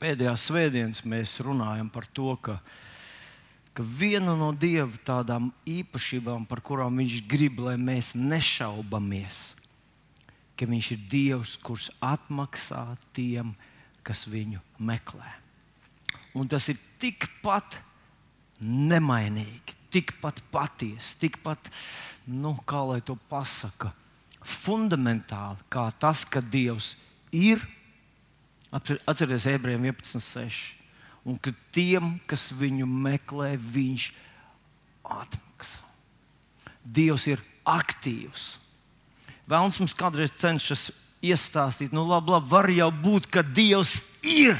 pēdējās svētdienas mēs runājam par to, ka, ka viena no Dieva tādām īpašībām, par kurām Viņš grib, lai mēs nešaubamies, ka Viņš ir Dievs, kurš atmaksā tiem, kas viņu meklē. Un tas ir tikpat nemainīgi, tikpat patiesi, tikpat, nu, kā lai to pasaka, fundamentāli, kā tas, ka Dievs ir. Atcerieties, ebrejiem 11.6. Un ka tiem, kas viņu meklē, viņš atmaksā. Dievs ir aktīvs. Vēlams mums kādreiz cenšas iestāstīt, nu labi, labi, var jau būt, ka Dievs ir,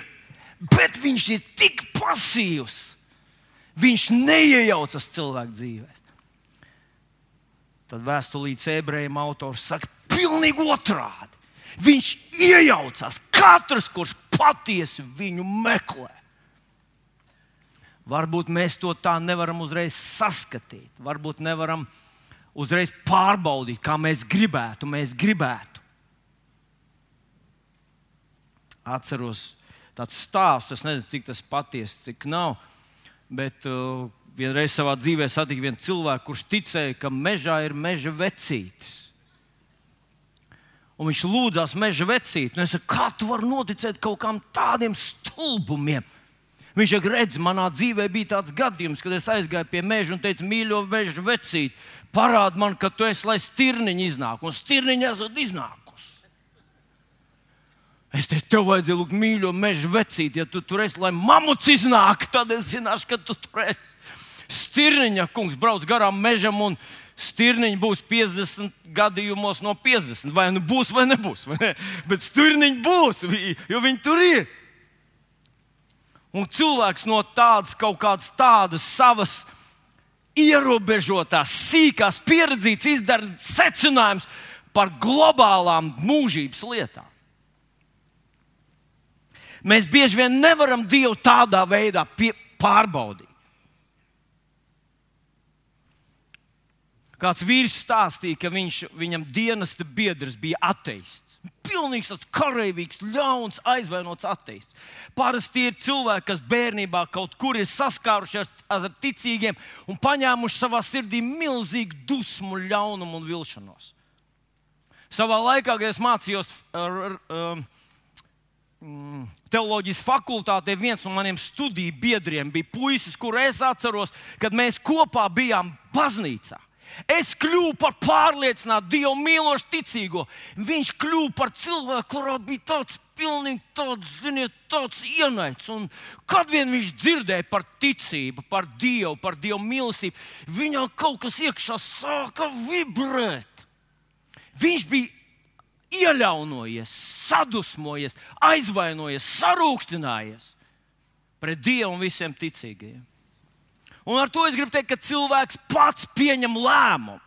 bet viņš ir tik pasīvs Viņš neiejaucas cilvēku dzīvēm. Tad vēstulītes ebrejiem autors saka, pilnīgi otrādi. Viņš iejaucās katrs, kurš patiesi viņu meklē. Varbūt mēs to tā nevaram uzreiz saskatīt, varbūt nevaram uzreiz pārbaudīt, kā mēs gribētu. Mēs gribētu. Atceros tāds stāsts, es nezinu, cik tas patiesi, cik nav bet uh, vienreiz savā dzīvē satiku vienu cilvēku, kurš ticēja, ka mežā ir meža vecītis. Un viņš lūdzās meža vecīti. Nu, es saku, kā tu vari noticēt kaut kādiem tādiem stulbumiem? Viņš jau redz, manā dzīvē bija tāds gadījums, kad es aizgāju pie meža un teicu, mīļo, meža vecīt, parādi man, ka tu esi, lai stirniņi iznāk, un stirniņi esat iznāk. Es teicu, tev vajadzēja lūgt mīļo meža vecīt, ja tu tur esi, lai mamuts iznāk, tad es zināšu, ka tu tur esi. Stirniņa kungs brauc garām mežam, un stirniņa būs 50 gadījumos no 50. Vai nu būs, vai nebūs. Vai ne? Bet stirniņa būs, jo viņi tur ir. Un cilvēks no tādas kaut kādas tādas savas ierobežotās, sīkās pieredzes izdara secinājumus par globālām mūžības lietām. Mēs bieži vien nevaram Dievu tādā veidā pie, pārbaudīt. Kāds vīrs stāstīja, ka viņš, viņam dienesta biedrs bija ateists. Pilnīgs tāds karavīgs, ļauns, aizvainots ateists. Parasti ir cilvēki, kas bērnībā kaut kur ir saskārušies ar ticīgiem un paņēmuši savā sirdī milzīgu dusmu, ļaunumu un vilšanos. Savā laikā, kad es mācījos ar, ar, ar, mm, teoloģijas fakultātē viens no maniem studiju biedriem bija puisis, kuru es atceros, kad mēs kopā bijām baznīcā. Es kļuvu par pārliecinātu, Dievu mīlošu, ticīgo. Viņš kļuva par cilvēku, kurā bija tāds pilnīgi tāds, ziniet, tāds ienaids. Un kad vien viņš dzirdēja par ticību, par Dievu, par Dievu mīlestību, viņam kaut kas iekšā sāka vibrēt. Viņš bija ieļaunojies, sadusmojies, aizvainojies, sarūktinājies pret Dievu un visiem ticīgajiem. Un ar to es gribu teikt, ka cilvēks pats pieņem lēmumu.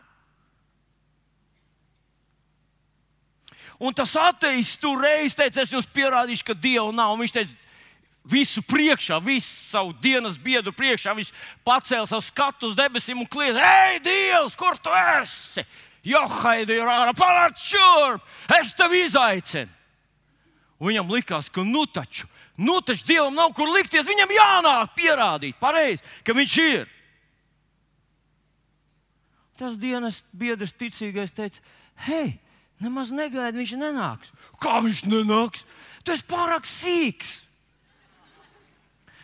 Un tas ateists tur reiz teica, es jums pierādīšu, ka Dieva nav. Un viņš teica, visu priekšā, visu savu dienas biedru priekšā. Viņš pacēla savu skatu uz debesīm un kliedza: Hei, Dievs, kur tu esi? Johaidi ir ārā, pārāk šurp, es tevi izaicinu. Un viņam likās, ka nu taču, nu taču Dievam nav kur likties, viņam jānāk pierādīt pareizi, ka viņš ir. Tas dienas biedrs ticīgais teica, hei, nemaz negaidi, viņš nenāks. Kā viņš nenāks? Tu esi pārāk sīgs.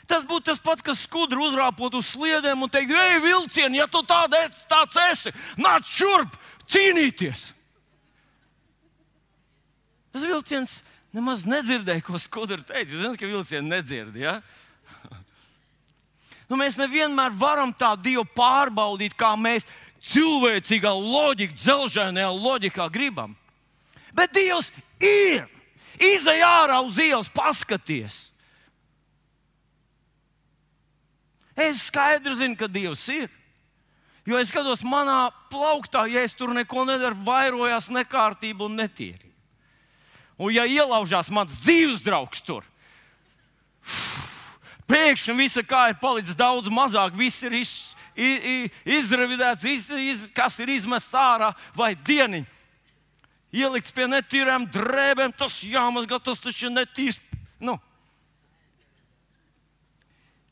Tas būtu tas pats, kas skudru uzrāpot uz sliedēm un teikt, ej, vilcieni, ja tu tāda, tāds esi, nāc šurp, cīnīties. Tas vilciens nemaz nedzirdēja, ko skudra teica. Jūs zināt, ka vilcieni nedzird. Ja? Nu, mēs nevienmēr varam tā Dievu pārbaudīt, kā mēs cilvēcīgā loģikā, dzelzceļā loģikā gribam. Bet Dievs ir. Izej ārā uz ielas, paskaties. Es skaidri zinu, ka Dievs ir. Jo es skatos, manā plauktā, ja es tur neko nedaru, vairojās nekārtība un netīrība. Un, ja ielaužās mans dzīves draugs tur, pēkšņi visa kā ir palicis daudz mazāk, viss ir iz, iz, izravidēts, iz, iz, kas ir izmests ārā vai dieniņ. Ielikts pie netīrām drēbēm, tas jāmazgā, tas taču ir netīrs. Nu.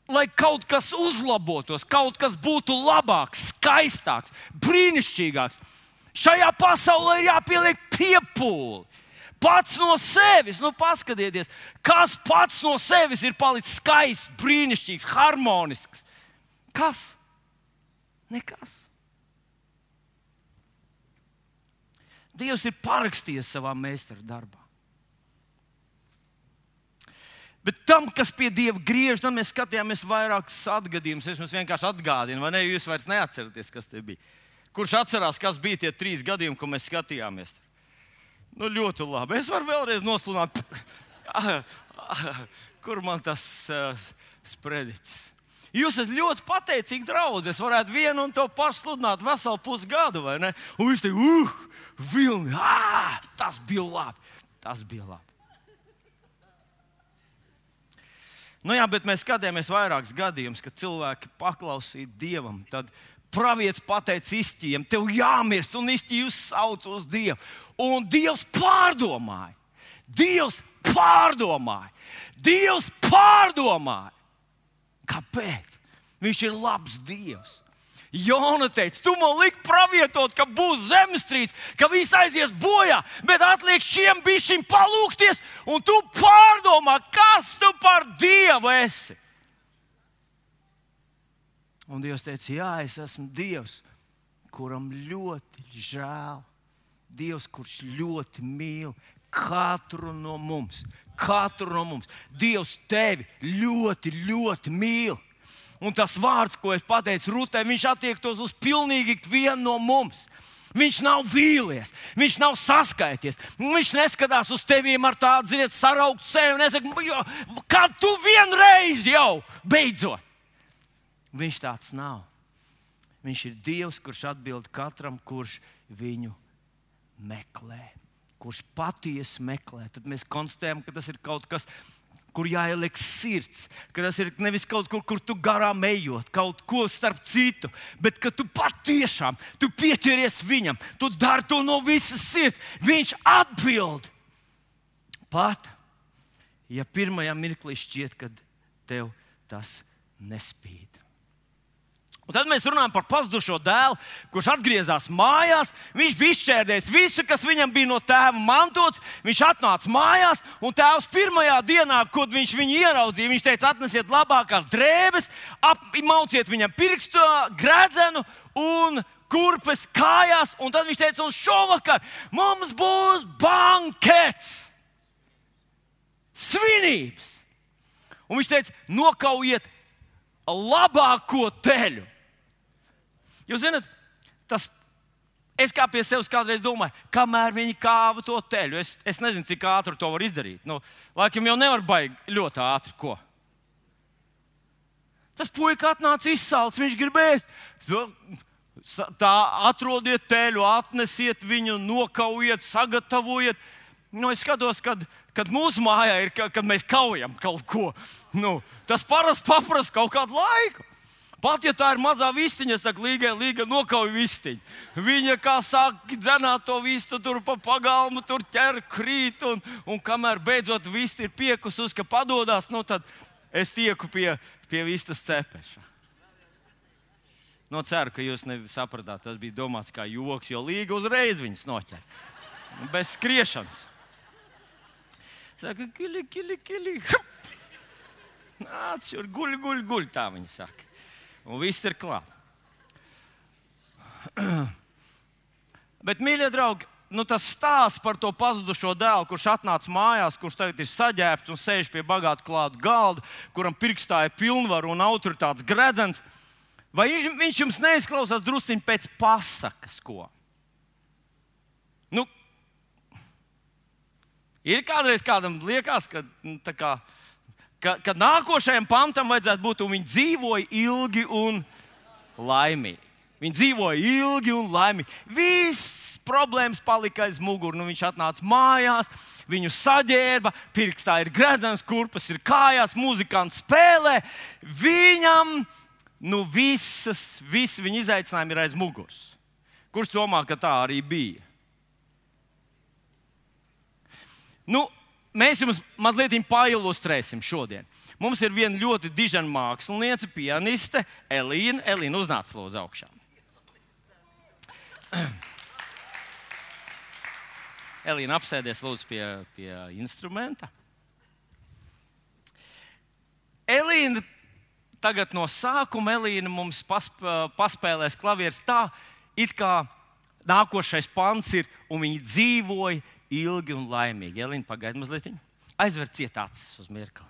lai kaut kas uzlabotos, kaut kas būtu labāks, skaistāks, brīnišķīgāks. Šajā pasaulē ir jāpieliek piepūli. Pats no sevis, nu paskatieties, kas pats no sevis ir palicis skaists, brīnišķīgs, harmonisks. Kas? Nekas. Dievs ir parakstījis savā meistara darbā. Bet tam, kas pie Dieva griež, tam mēs skatījāmies vairākus atgadījumus. Es jums vienkārši atgādinu, vai ne? Jūs vairs neatceraties, kas tie bija. Kurš atcerās, kas bija tie trīs gadījumi, ko mēs skatījāmies? Nu, ļoti labi. Es varu vēlreiz nosludināt, kur man tas uh, sprediķis. Jūs esat ļoti pateicīgi draugi. Es varētu vienu un to pašu sludināt veselu pusgadu, vai ne? Un viņš teica, uh, vilni, ah, tas bija labi. Tas bija labi. Nu, jā, bet mēs skatījāmies vairākus gadījumus, kad cilvēki paklausīja Dievam. Tad pravietis pateica izķiem, tev jāmirst, un izķījus sauc uz Dievu. Un Dievs pārdomāja. Dievs pārdomāja. Dievs pārdomāja. Kāpēc? Viņš ir labs Dievs. Jona teica, tu man liki pravietot, ka būs zemestrīce, ka viss aizies bojā, bet atliek šiem bišķiem palūkties, un tu pārdomā, kas tu par Dievu esi. Un Dievs teica, jā, es esmu Dievs, kuram ļoti žēl. Dievs, kurš ļoti mīl katru no mums, katru no mums. Dievs tevi ļoti, ļoti mīl. Un tas vārds, ko es pateicu Rūtai, viņš attiektos uz pilnīgi vienu no mums. Viņš nav vīlies, viņš nav saskaities. Viņš neskatās uz tevi ar tādu, ziniet, sarauktu sevi. Nesaka, kad tu vienreiz jau beidzot. Viņš tāds nav. Viņš ir Dievs, kurš atbild katram, kurš viņu meklē. Kurš patiesi meklē. Tad mēs konstatējam, ka tas ir kaut kas, kur jāieliek sirds, ka tas ir nevis kaut kur, kur tu garām ejot, kaut ko starp citu, bet ka tu patiešām tu pieķeries viņam, tu dari to no visas sirds. Viņš atbild pat, ja pirmajā mirklī šķiet, ka tev tas nespīd. Un tad mēs runājam par pazudušo dēlu, kurš atgriezās mājās. Viņš bija izšķērdējis visu, kas viņam bija no tēva mantots. Viņš atnāca mājās, un tēvs pirmajā dienā, kad viņš viņu ieraudzīja, viņš teica, atnesiet labākās drēbes, apmauciet viņam pirkstu gredzenu un kurpes kājās. Un tad viņš teica, un šovakar mums būs bankets, svinības. Un viņš teica, nokaujiet labāko teļu. Jūs zināt, tas Es kā pie sevis kādreiz domāju, kamēr viņi kāva to teļu, es, es nezinu, cik ātri to var izdarīt. Nu, laikam jau nevar baigt ļoti ātri. Ko? Tas puika atnāca izsalcis, viņš gribēs. Tā atrodiet teļu, atnesiet viņu, nokaujiet, sagatavojiet. Nu, es skatos, kad, kad mūsu mājā ir, kad mēs kaujam kaut ko. Nu, tas parasti prasa kaut kādu laiku. Pat ja tā ir mazā vistiņa, saka, līgai, līga nokauj vistiņu. Viņa kā sāk dzenāt to vistu, tur pa pagalmu, tur ķer krīt, un, un kamēr beidzot visti ir piekusus, ka padodas, nu tad es tieku pie, pie vistas cepeša. Nu, ceru, ka jūs nesapratāt, tas bija domāts kā joks, jo līga uzreiz viņas noķer. Bez skriešanas. Saka, kili, kili, kili. Nāc, šur, guļ, guļ, guļ, tā viņa saka un viss ir klāts. Bet, mīļie draugi, nu, tas stāsts par to pazudušo dēlu, kurš atnāca mājās, kurš tagad ir saģērbts un sēž pie bagāta klāta galda, kuram pirkstā ir pilnvaru un autoritātes gredzens, vai viņš, jums neizklausās drusciņi pēc pasakas, ko? Nu, ir kādreiz kādam liekas, ka nu, tā kā ka, ka nākošajam pantam vajadzētu būt, un viņi dzīvoja ilgi un laimīgi. Viņi dzīvoja ilgi un laimīgi. Viss problēmas palika aiz muguras. Nu, viņš atnāca mājās, viņu saģērba, pirkstā ir gredzens, kurpes ir kājās, muzikants spēlē. Viņam nu, visas, visi viņa izaicinājumi ir aiz muguras. Kurš domā, ka tā arī bija? Nu, mēs jums mazliet pailustrēsim šodien. Mums ir viena ļoti dižana māksliniece, pianiste Elīna. Elīna, uznāc lūdzu augšā. Elīna, apsēdies lūdzu pie, pie instrumenta. Elīna, tagad no sākuma Elīna mums pasp paspēlēs klavierus tā, it kā nākošais pants ir, un viņi dzīvoja ilgi un laimīgi. Elīna, pagaidi mazliet. Aizver ciet acis uz mirkli.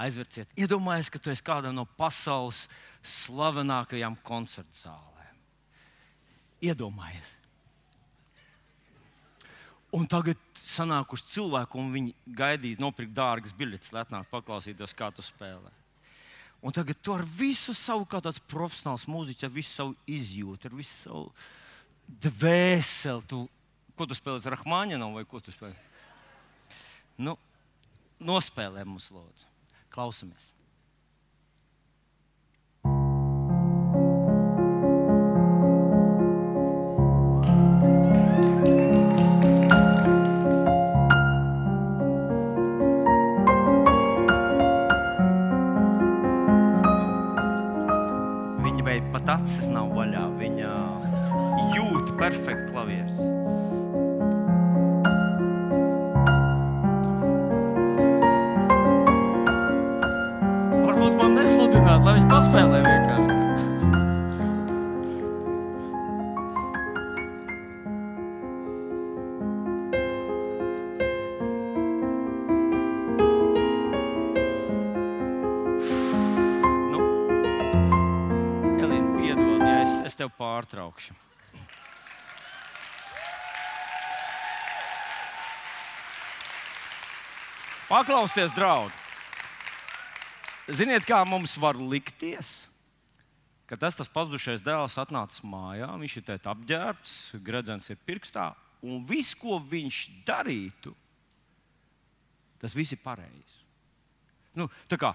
Aizver ciet. Iedomājies, ka tu esi kādā no pasaules slavenākajām koncertu zālēm. Iedomājies. Un tagad sanākuši cilvēki, un viņi gaidīja, nopirkt dārgas biļetes, lai atnāktu paklausīties, kā tu spēlē. Un tagad tu ar visu savu, kā tāds profesionāls mūziķis, ar visu savu izjūtu, ar visu savu dvēseli, tu, ko tu spēlē, Rahmaņģinam vai ko tu spēlē? Nu, nospēlē mums, lūdzu, klausamies. pat acis nav vaļā. Viņa jūt perfekti klavierus. Man nesludināt, lai viņi paspēlē vienkārši. pārtraukšu. Paklausieties, draugi! Ziniet, kā mums var likties, ka tas tas pazudušais dēls atnācis mājā, viņš ir tādā apģērbts, gredzens ir pirkstā, un viss, ko viņš darītu, tas viss ir pareizi. Nu, kā,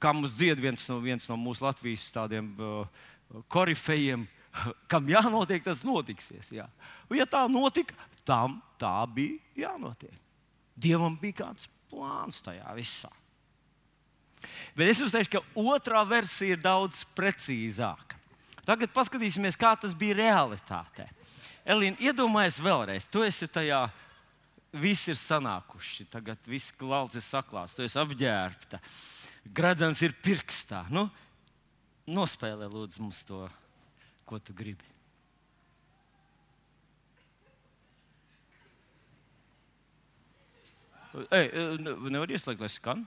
kā mums dzied viens no, viens no mūsu Latvijas tādiem uh, korifejiem, kam jānotiek, tas notiksies. Jā. Un, ja tā notika, tam tā bija jānotiek. Dievam bija kāds plāns tajā visā. Bet es jums teikšu, ka otrā versija ir daudz precīzāka. Tagad paskatīsimies, kā tas bija realitātē. Elīna, iedomājies vēlreiz, tu esi tajā, viss ir sanākuši, tagad viss klauds ir saklāts, tu esi apģērbta, gradzens ir pirkstā. Nu, nospēlē lūdzu mums to ko tu gribi. Ei, nevar ieslēgt, lai skan.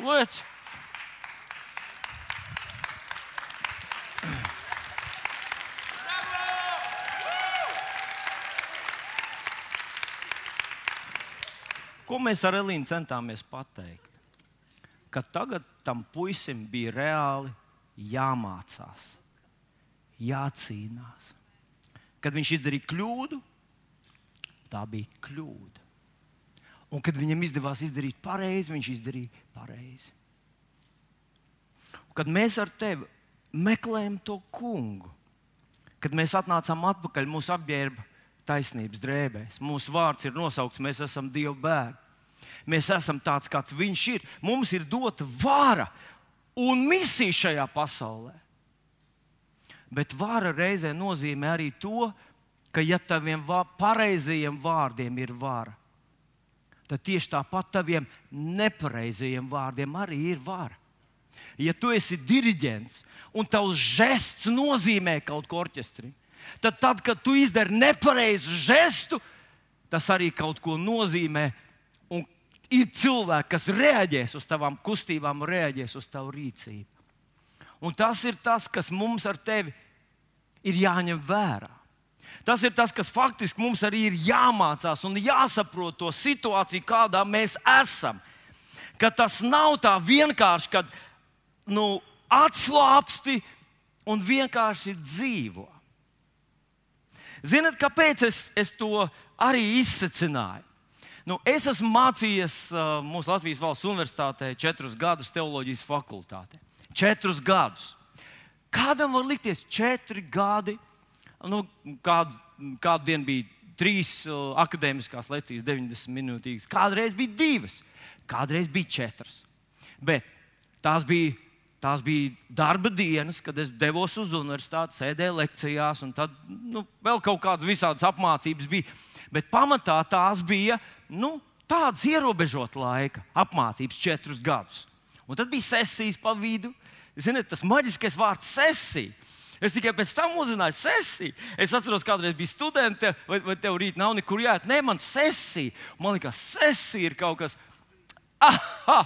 Lūdzu! Ko mēs ar Elīnu centāmies pateikt? Ka tagad tam puisim bija reāli jāmācās, jācīnās. Kad viņš izdarīja kļūdu, tā bija kļūda. Un kad viņam izdevās izdarīt pareizi, viņš izdarīja pareizi. Un kad mēs ar tevi meklējam to kungu, kad mēs atnācām atpakaļ, mūsu apģērba taisnības drēbēs, mūsu vārds ir nosaukts, mēs esam Dieva bērni. Mēs esam tāds, kāds viņš ir. Mums ir dota vara un misija šajā pasaulē. Bet vara reizē nozīmē arī to, ka ja taviem pareizajiem vārdiem ir vara, tad tieši tāpat taviem nepareizajiem vārdiem arī ir vara. Ja tu esi diriģents un tavs žests nozīmē kaut ko orķestrim, tad, tad, kad tu izdari nepareizu žestu, tas arī kaut ko nozīmē. Un ir cilvēki, kas reaģēs uz tavām kustībām, reaģēs uz tavu rīcību. Un tas ir tas, kas mums ar tevi ir jāņem vērā. Tas ir tas, kas faktiski mums arī ir jāmācās un jāsaprot to situāciju, kādā mēs esam. Ka tas nav tā vienkārši, kad nu, atslābsti un vienkārši dzīvo. Ziniet, kāpēc es, es to arī izsacināju? Nu, es esmu mācījies uh, mūsu Latvijas valsts universitātē četrus gadus teoloģijas fakultātē. Četrus gadus. Kādam var likties četri gadi? Nu, kādu, kādu dienu bija trīs uh, akadēmiskās lekcijas, 90 minūtīgas, kādreiz bija divas, kādreiz bija četras. Bet tās bija Tās bija darba dienas, kad es devos uz universitāti, sēdēju lekcijās, un tad nu, vēl kaut kādas visādas apmācības bija. Bet pamatā tās bija nu, tādas ierobežotas laika apmācības, četrus gadus. Un tad bija sesijas pa vidu. Ziniet, tas maģiskais vārds sesija. Es tikai pēc tam uzzināju sesiju. Es atceros, kādreiz bija studenti, vai, vai tev rīt nav nekur jāiet. Nē, man sesija. Man liekas, sesija ir kaut kas Aha,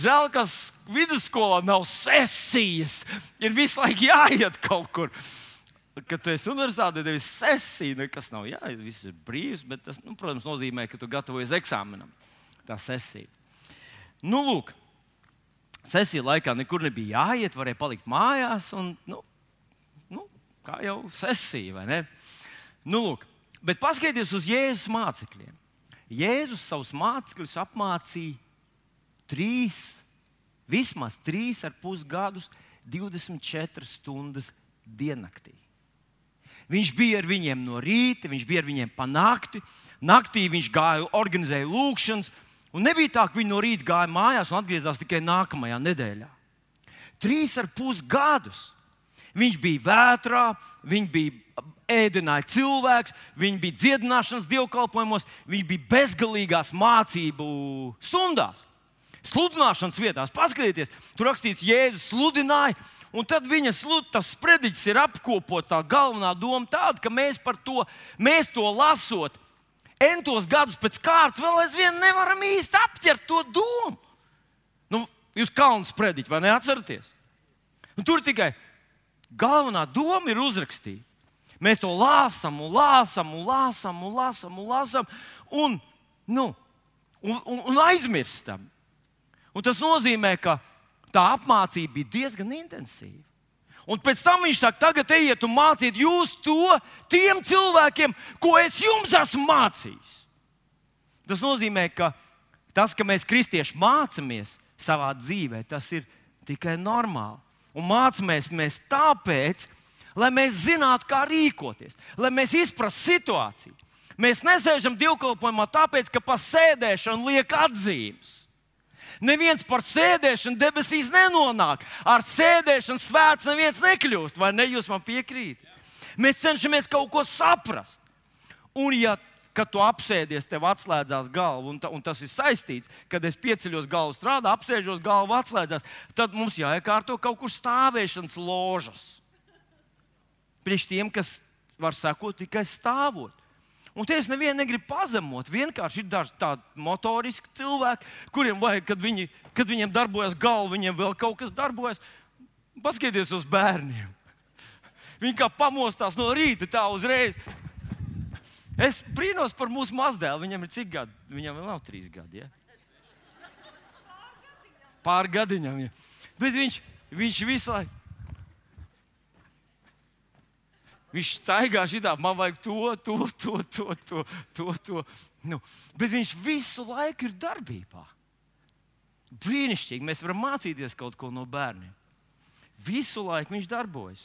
žēl, ka vidusskolā nav sesijas. Ir visu laiku jāiet kaut kur. Kad tu esi universitātē, tev ir sesija, nekas nav jāiet, viss ir brīvs. Bet tas, nu, protams, nozīmē, ka tu gatavojies eksāmenam. Tā sesija. Nu, lūk, sesija laikā nekur nebija jāiet, varēja palikt mājās. Un, nu, kā jau sesija, vai ne? Nu, lūk, bet paskatieties uz Jēzus mācekļiem. Jēzus savus mācekļus apmācīja trīs, vismaz trīs ar pus gadus, 24 stundas diennaktī. Viņš bija ar viņiem no rīta, viņš bija ar viņiem pa nakti. Naktī viņš gāja, organizēja lūgšanas, un nebija tā, ka viņi no rīta gāja mājās un atgriezās tikai nākamajā nedēļā. Trīs ar pus gadus. Viņš bija vētrā, viņš bija ēdināja cilvēks, viņš bija dziedināšanas dievkalpojumos, viņš bija bezgalīgās mācību stundās sludināšanas vietās. Paskatieties, tur rakstīts, Jēzus sludināja. Un tad viņa slud, tas sprediķis ir apkopots. Tā galvenā doma tāda, ka mēs par to, mēs to lasot, entos gadus pēc kārtas, vēl aizvien nevaram īsti aptvert to domu. Nu, jūs kalnu sprediķi, vai neatceraties? Un tur tikai galvenā doma ir uzrakstīta. Mēs to lāsam, un lāsam, un lāsam, un lāsam, un, lāsam, un, nu, un, un, un aizmirstam. Un tas nozīmē, ka tā apmācība bija diezgan intensīva. Un pēc tam viņš saka, tagad ejiet un māciet jūs to tiem cilvēkiem, ko es jums esmu mācījis. Tas nozīmē, ka tas, ka mēs kristieši mācāmies savā dzīvē, tas ir tikai normāli. Un mācāmies mēs tāpēc, lai mēs zinātu, kā rīkoties, lai mēs izprastu situāciju. Mēs nesēžam divkalpojumā tāpēc, ka pa sēdēšanu liek atzīmes. Neviens par sēdēšanu debesīs nenonāk. Ar sēdēšanu svēts neviens nekļūst. Vai ne? Jūs man piekrītat? Mēs cenšamies kaut ko saprast. Un, ja kad tu apsēdies, tev atslēdzās galva, un, ta, un tas ir saistīts, kad es pieceļos galvu strādā, apsēžos galvu atslēdzās, tad mums jāiekārto kaut kur stāvēšanas ložas. Priekš tiem, kas var sekot tikai stāvot. Un te es nevienu negribu pazemot. Vienkārši ir daži tādi motoriski cilvēki, kuriem vajag, kad, viņi, kad viņiem darbojas galva, viņiem vēl kaut kas darbojas. Paskatieties uz bērniem. Viņi kā pamostās no rīta, tā uzreiz. Es brīnos par mūsu mazdēlu. Viņam ir cik gadi? Viņam vēl nav trīs gadi. Ja? Pār gadiņam. Ja. Bet viņš, viņš visu laiku Viņš staigā šitā, man vajag to, to, to, to, to. to, to. Nu, bet viņš visu laiku ir darbībā. Brīnišķīgi. Mēs varam mācīties kaut ko no bērniem. Visu laiku viņš darbojas.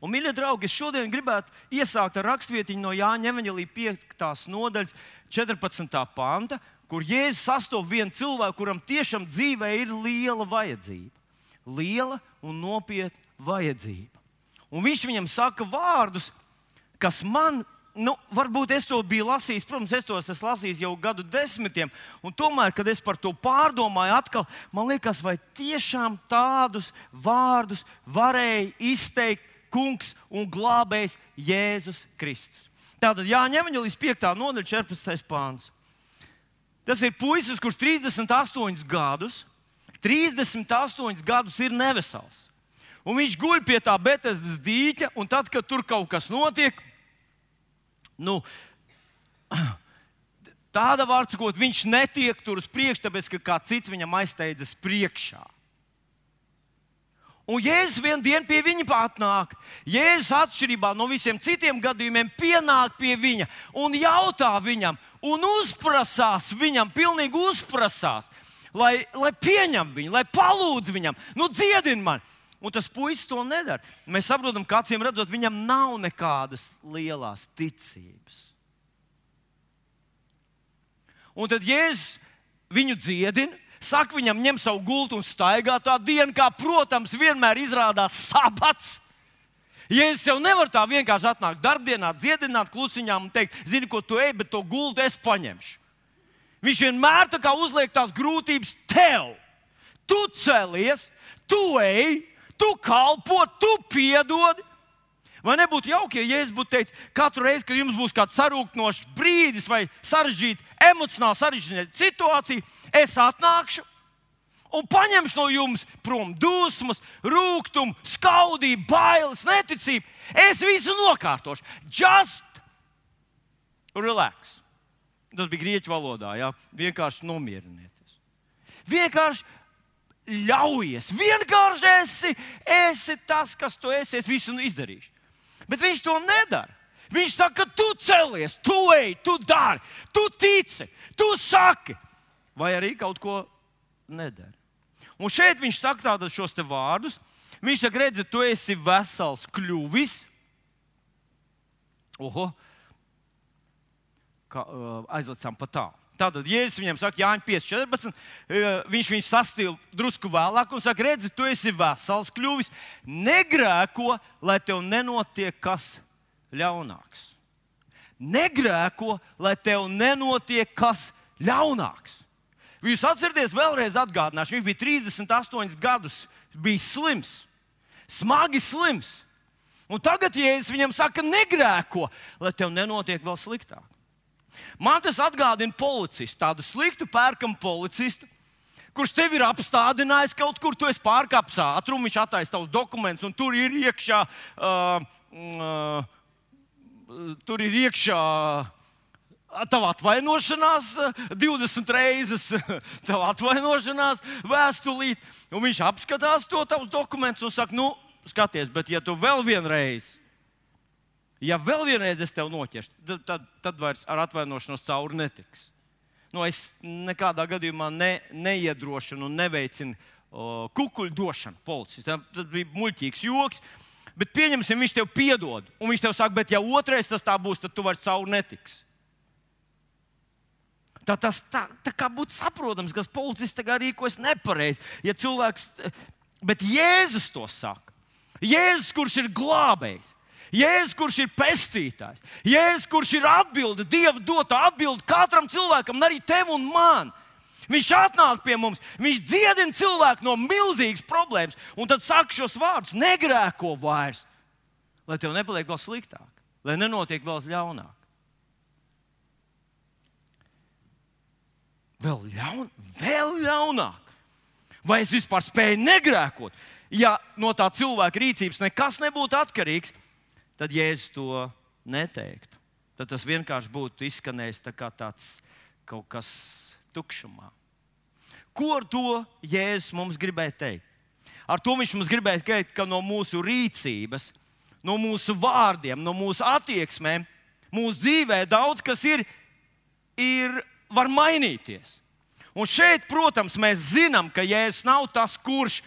Un, mīļie draugi, es šodien gribētu iesākt ar rakstvietiņu no Jāņa Evanģelī 5. nodaļas 14. panta, kur Jēzus sastopas vienu cilvēku, kuram tiešām dzīvē ir liela vajadzība. Liela un nopietna vajadzība. Un viņš viņam saka vārdus, kas man, nu, varbūt es to biju lasījis, protams, es tos esmu lasījis jau gadu desmitiem, un tomēr, kad es par to pārdomāju, atkal, man liekas, vai tiešām tādus vārdus varēja izteikt kungs un glābējs Jēzus Kristus. Tātad jāņem viņa līdz 5. nodaļa, 14. pāns. Tas ir puisis, kurš 38 gadus 38 gadus ir nevesels. Un viņš guļ pie tā Betesdas dīķa, un tad, kad tur kaut kas notiek, nu, tāda vārds, ko viņš netiek tur uz priekšu, tāpēc ka kāds cits viņam aizsteidzas priekšā. Un Jēzus vienā dienā pie viņa atnāk. Jēzus atšķirībā no visiem citiem gadījumiem pienāk pie viņa un jautā viņam, un uzprasās viņam, pilnīgi uzprasās, lai, lai pieņem viņu, lai palūdz viņam, nu dziedini man. Un tas puisis to nedara. Mēs saprotam, ka acīm redzot, viņam nav nekādas lielas ticības. Un tad Jēzus viņu dziedina, saka viņam, ņem savu gultu un staigā tā diena, kā, protams, vienmēr izrādās sabats. Jēzus jau nevar tā vienkārši atnākt darbdienā, dziedināt klusiņām un teikt, zini, ko tu ej, bet to gultu es paņemšu. Viņš vienmēr tā kā uzliek tās grūtības tev. Tu celies, tu ej, tu kalpo, tu piedodi. Vai nebūtu jauki, ja Jēzus būtu teicis, katru reizi, kad jums būs kāds sarūknošs brīdis vai sarežģīta, emocionāli sarežģīta situācija, es atnākšu un paņemšu no jums prom dusmas, rūkumu, skaudību, bailes, neticību. Es visu nokārtošu. Just relax. Tas bija grieķu valodā, jā. vienkārši nomierinieties. Vienkārši ļaujies, vienkārši esi, esi tas, kas tu esi. Es visu izdarīšu. Bet viņš to nedara. Viņš saka, tu celies, tu ej, tu dari, tu tici, tu saki, vai arī kaut ko nedari. Un šeit viņš saka tādus šos vārdus. Viņš saka, redzi, tu esi vesels kļuvis. Oho, kā, uh, aizlicām pa tālu. Tātad, ja es viņam saku, Jānis 5,14, viņš viņu sastīja drusku vēlāk un saka, redzi, tu esi vesels kļuvis, negrēko, lai tev nenotiek kas ļaunāks. Negrēko, lai tev nenotiek kas ļaunāks. Jūs atcerieties, vēlreiz atgādināšu, viņš bija 38 gadus, bija slims, smagi slims. Un tagad, es viņam saku, negrēko, lai tev nenotiek vēl sliktāk. Man tas atgādina policistu, tādu sliktu pērkamu policistu, kurš tev ir apstādinājis kaut kur, tu esi pārkāpis ātrumu, viņš attaisno tavus dokumentus, un tur ir iekšā, uh, uh, tur ir iekšā Tava atvainošanās 20 reizes, tava atvainošanās vēstulīt, un viņš apskatās to tavus dokumentus un saka, nu, skaties, bet ja tu vēl vienreiz ja vēl vienreiz es tevi noķeršu, tad, tad, tad vairs ar atvainošanos cauri netiks. Nu, es nekādā gadījumā ne, neiedrošinu un neveicinu o, kukuļu došanu policistam. Tas bija muļķīgs joks. Bet pieņemsim, viņš tev piedod. Un viņš tev saka, bet ja otrais tas tā būs, tad tu vairs cauri netiks. Tā, tas tā, tā kā būtu saprotams, ka policists tagad rīkojas nepareizi. Ja cilvēks, bet Jēzus to saka. Jēzus, kurš ir glābējs, Jēzus, kurš ir pestītājs, Jēzus, kurš ir atbilde, Dieva dota atbilde katram cilvēkam, arī tev un man. Viņš atnāk pie mums, viņš dziedina cilvēku no milzīgas problēmas, un tad saka šos vārdus: negrēko vairs, lai tev nepaliek vēl sliktāk, lai nenotiek vēl ļaunāk. Vēl, ļaun, vēl ļaunāk. Vai es vispār spēju negrēkot? Ja no tā cilvēka rīcības nekas nebūtu atkarīgs, tad Jēzus to neteiktu. Tad tas vienkārši būtu izskanējis tā kā tāds kaut kas tukšumā. Ko ar to Jēzus mums gribēja teikt? Ar to viņš mums gribēja teikt, ka no mūsu rīcības, no mūsu vārdiem, no mūsu attieksmēm, mūsu dzīvē daudz kas ir, ir var mainīties. Un šeit, protams, mēs zinām, ka Jēzus nav tas, kurš,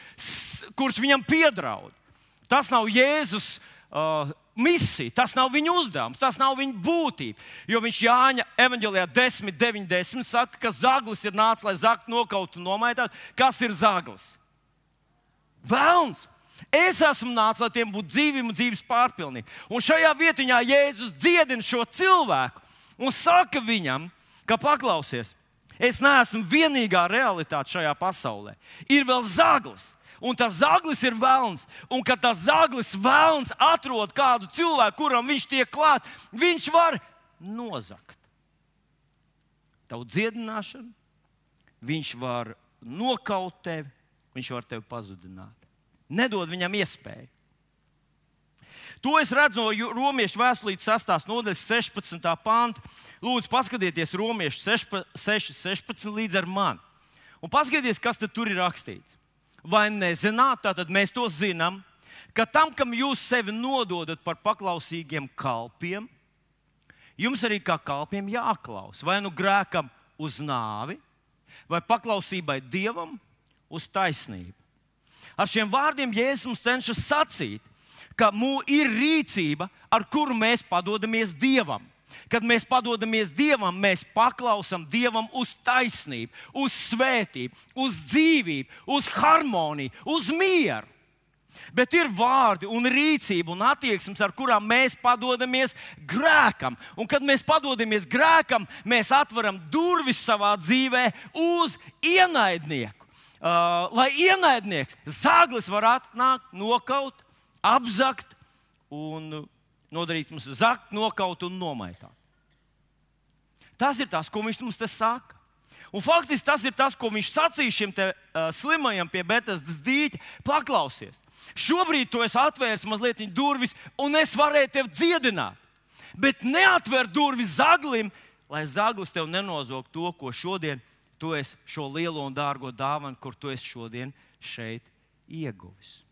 kurš viņam piedraud. Tas nav Jēzus uh, misija, tas nav viņa uzdevums, tas nav viņa būtība. Jo viņš Jāņa evanģēlijā 10, 9, 10 saka, ka zaglis ir nācis, lai zaktu nokautu un nomaitātu. Kas ir zaglis? Vēlns! Es esmu nācis, lai tiem būtu dzīvība un dzīves pārpilnība. Un šajā vietā Jēzus dziedina šo cilvēku un saka viņam, ka paklausies, es neesmu vienīgā realitāte šajā pasaulē. Ir vēl zaglis un tas zaglis ir vēlns. Un kad tas zaglis vēlns atrod kādu cilvēku, kuram viņš tiek klāt, viņš var nozagt. Tavu dziedināšanu, viņš var nokaut tevi, viņš var tevi pazudināt. Nedod viņam iespēju. To es redzu no Romas vēstulītes 6. nodaļas 16. pānta. Lūdzu, paskatieties, Romas 6, 16 līdz ar mani. Un paskatieties, kas tur ir rakstīts. Vai nezināt, tātad mēs to zinām, ka tam, kam jūs sevi nododat par paklausīgiem kalpiem, jums arī kā kalpiem jāklaus. Vai nu grēkam uz nāvi, vai paklausībai dievam uz taisnību. Ar šiem vārdiem Jēzus mums cenšas sacīt, ka mums ir rīcība, ar kuru mēs padodamies Dievam. Kad mēs padodamies Dievam, mēs paklausām Dievam uz taisnību, uz svētību, uz dzīvību, uz harmoniju, uz mieru. Bet ir vārdi, un rīcība un attieksmes, ar kurām mēs padodamies grēkam. Un, kad mēs padodamies grēkam, mēs atveram durvis savā dzīvē uz ienaidnieku. Uh, lai ienaidnieks, zāglis var atnākt, nokaut, apzakt un nodarīt mums zakt, nokaut un nomaitāt. Tas ir tas, ko viņš mums te saka. Un faktiski tas ir tas, ko viņš sacīja šim te, uh, slimajam pie Betesdas dīķa. Paklausies, šobrīd tu esi atvēris mazliet durvis, un es varēju tevi dziedināt. Bet neatver durvis zaglim, lai zaglis tev nenozog to, ko šodien tu esi šo lielo un dārgo dāvanu, kur tu esi šodien šeit ieguvis.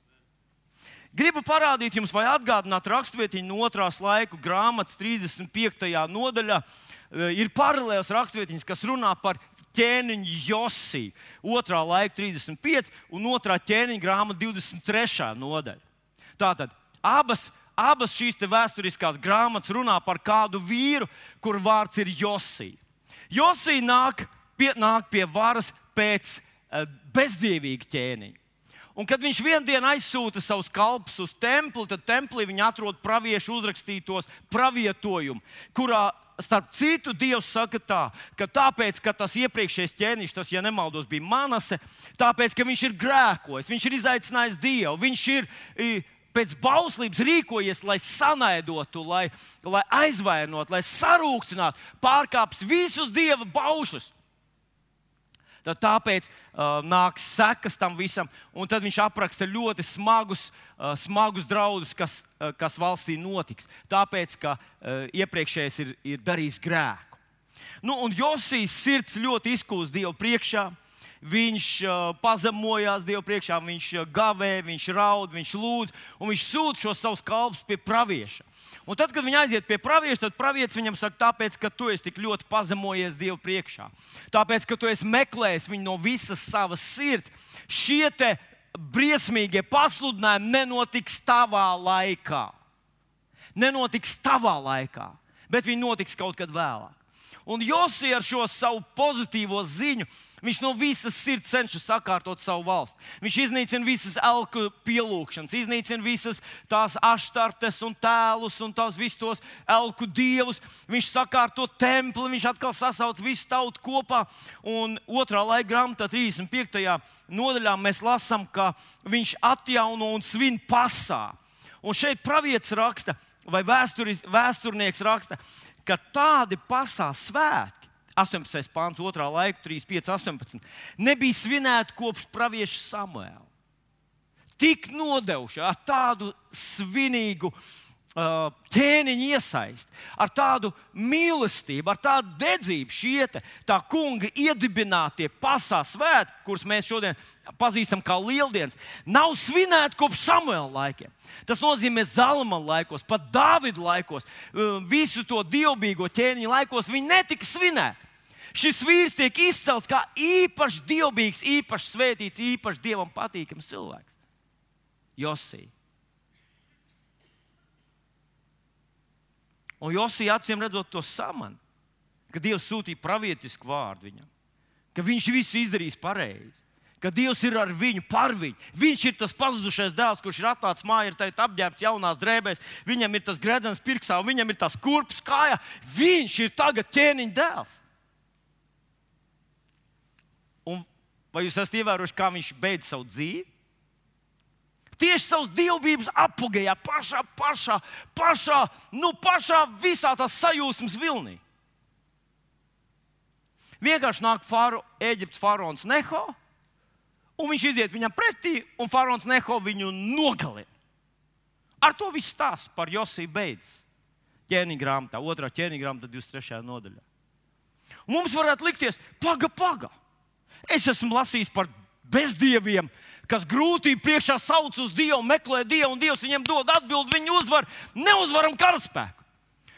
Gribu parādīt jums, vai atgādināt rakstvietiņu no otrās laiku grāmatas 35. nodaļā. E, ir paralēls rakstvietiņas, kas runā par ķēniņu Josiju. Otrā laika 35 un otrā ķēniņa grāmata 23. nodaļa. Tātad abas, abas šīs vēsturiskās grāmatas runā par kādu vīru, kur vārds ir Josija. Josija nāk pie, nāk pie varas pēc uh, bezdievīga ķēniņa. Un kad viņš vienā dienā aizsūta savus kalpus uz templi, tad templī viņi atrod praviešu uzrakstītos pravietojumu, kurā starp citu, Dievs saka tā, ka tāpēc, ka tas iepriekšējais ķēniņš, tas, ja nemaldos, bija Manase, tāpēc, ka viņš ir grēkojis, viņš ir izaicinājis Dievu, viņš ir pēc bauslības rīkojies, lai sanaidotu, lai, lai aizvainotu, lai sarūktinātu, pārkāpis visus Dieva baušļus. Tad tāpēc uh, nāks sekas tam visam, un tad viņš apraksta ļoti smagus, uh, smagus draudus, kas, uh, kas valstī notiks. Tāpēc, ka uh, iepriekšējais ir, ir darījis grēku. Nu, un Josijas sirds ļoti izkūst Dievu priekšā. Viņš uh, pazemojās Dievu priekšā, viņš uh, gavē, viņš raud, viņš lūdz, un viņš sūta šos savus kalpus pie pravieša. Un tad, kad viņi aiziet pie pravieša, tad pravietis viņam saka, tāpēc, ka tu esi tik ļoti pazemojies Dievu priekšā. Tāpēc, ka tu esi meklējis viņu no visas savas sirds. Šie briesmīgie pasludinājumi nenotiks tavā laikā. Nenotiks tavā laikā, bet viņi notiks kaut kad vēlāk. Un Josija ar šo savu pozitīvo ziņu Viņš no visas sirds cenšas sakārtot savu valsti. Viņš iznīcina visas elku pielūgšanas, iznīcina visas tās aštartes un tēlus un tās visus tos elku dievus. Viņš sakārto templi, viņš atkal sasauc visu tautu kopā. Un otrā laika grāmatā, 35. nodaļā, mēs lasām, ka viņš atjauno un svin pasā. Un šeit pravietis raksta, vai vēsturis, vēsturnieks raksta, ka tādi pasā svētki 18. pāns, 2. laika, 3, 5, 18. Nebija svinēta kopš pravieša Samuēla. Tik nodevuši ar tādu svinīgu uh, ķēniņu iesaist, ar tādu mīlestību, ar tādu dedzību šie te, tā kunga iedibinātie pasaules svētki, kurus mēs šodien pazīstam kā lieldienas, nav svinēti kopš Samuēla laikiem. Tas nozīmē, ka Zalamana laikos, pat Dāvida laikos, uh, visu to dievbijīgo ķēniņu laikos viņi netika svinēti. Šis vīrs tiek izcelts kā īpaši dievbijīgs, īpaši svētīts, īpaši dievam patīkams cilvēks. Josija. Un Josija acīm redzot to samanu, ka Dievs sūtīja pravietisku vārdu viņam, ka viņš visu izdarīs pareizi ka Dievs ir ar viņu, par viņu. Viņš ir tas pazudušais dēls, kurš ir atnācis mājā, ir apģērbts jaunās drēbēs, viņam ir tas gredzens pirksā, viņam ir tas kurpes kājā. Viņš ir tagad ķēniņa dēls. Un vai jūs esat ievērojuši, kā viņš beidz savu dzīvi? Tieši savas dievbijības apgājā, pašā, pašā, pašā, nu, pašā visā tā sajūsmas vilnī. Vienkārši nāk faro, Eģiptes faraons Neho Un viņš iziet viņam pretī, un Fārons Neho viņu nogalina. Ar to viss stāsts par Josiju beidzas. Ķēniņa grāmatā, otrā ķēniņa grāmatā, 23. nodaļā. Mums varētu likties, paga, paga. Es esmu lasījis par bezdieviem, kas grūtību priekšā sauc uz Dievu, meklē Dievu, un Dievs viņiem dod atbildi, viņi uzvar, neuzvaram karaspēku.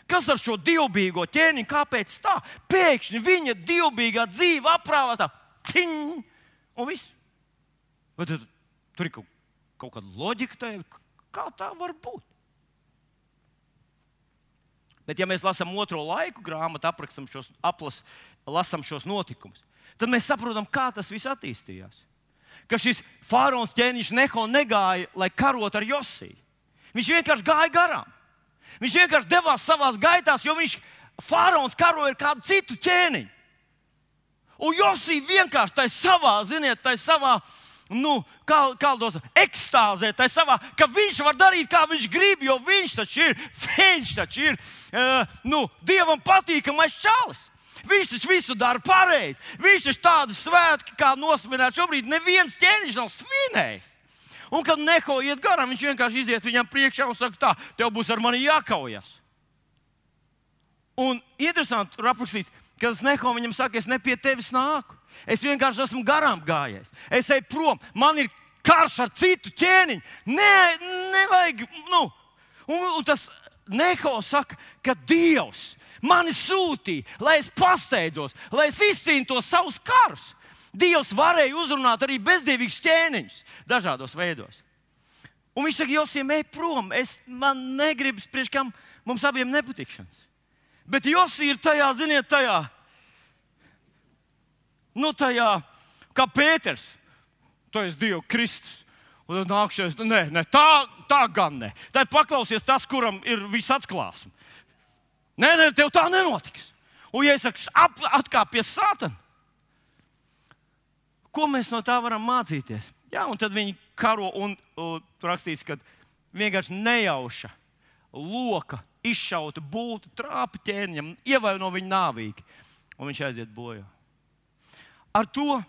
Kas ar šo dievbijīgo ķēniņu? Kāpēc tā? Pēkšņi viņa dievbijīgā dzīve aprāvās tā, tiņ, un viss. Vai tad, tur ir kaut, kaut kāda loģika, tai, kā tā var būt? Bet, ja mēs lasām otro laiku grāmatu, aprakstam šos, aplas, lasām šos notikumus, tad mēs saprotam, kā tas viss attīstījās. Ka šis faraons ķēniņš Neho negāja, lai karot ar Josiju. Viņš vienkārši gāja garām. Viņš vienkārši devās savā gaitā, jo viņš faraons karoja ar kādu citu ķēniņu. Un Josija vienkārši tajā savā, ziniet, tajā savā, nu, kā, kā tos ekstāzē, tajā savā, ka viņš var darīt, kā viņš grib, jo viņš taču ir, viņš taču ir, uh, nu, dievam patīkamais čalis. Taču visu dara pareizi. Viņš taču tādu svētku, kā nosvinēt šobrīd, neviens ķēniņš nav svinējis. Un, kad Neho iet garām, viņš vienkārši iziet viņam priekšā un saka, tā, tev būs ar mani jākaujas. Un interesanti, tur aprakstīts, ka tas Neho viņam saka, es ne pie tevis nāku. Es vienkārši esmu garām gājējis. Es eju prom, man ir karš ar citu ķēniņu. Nē, nevajag. Nu. Un, un tas Neho saka, ka Dievs mani sūtīja, lai es pasteidzos, lai es izcīnītu tos savus karus. Dievs varēja uzrunāt arī bezdīvīgus ķēniņus dažādos veidos. Un viņš saka, Josim, ej prom, es, man negribas, priekš kam mums abiem nepatikšanas. Bet Josi ir tajā, ziniet, tajā, nu, tajā, kā Pēters, tu esi Dieva Kristus. Un tad nākšais, nē, nē, tā, tā gan ne. Tad paklausies tas, kuram ir viss atklāsme. Nē, nē, tev tā nenotiks. Un, ja es saku, atkāpies sātanā, Ko mēs no tā varam mācīties? Jā, un tad viņi karo un, un rakstīts, ka vienkārši nejauša loka, izšauta būtu trāpa ķēniņam, ievaino viņu nāvīgi, un viņš aiziet bojā. Ar to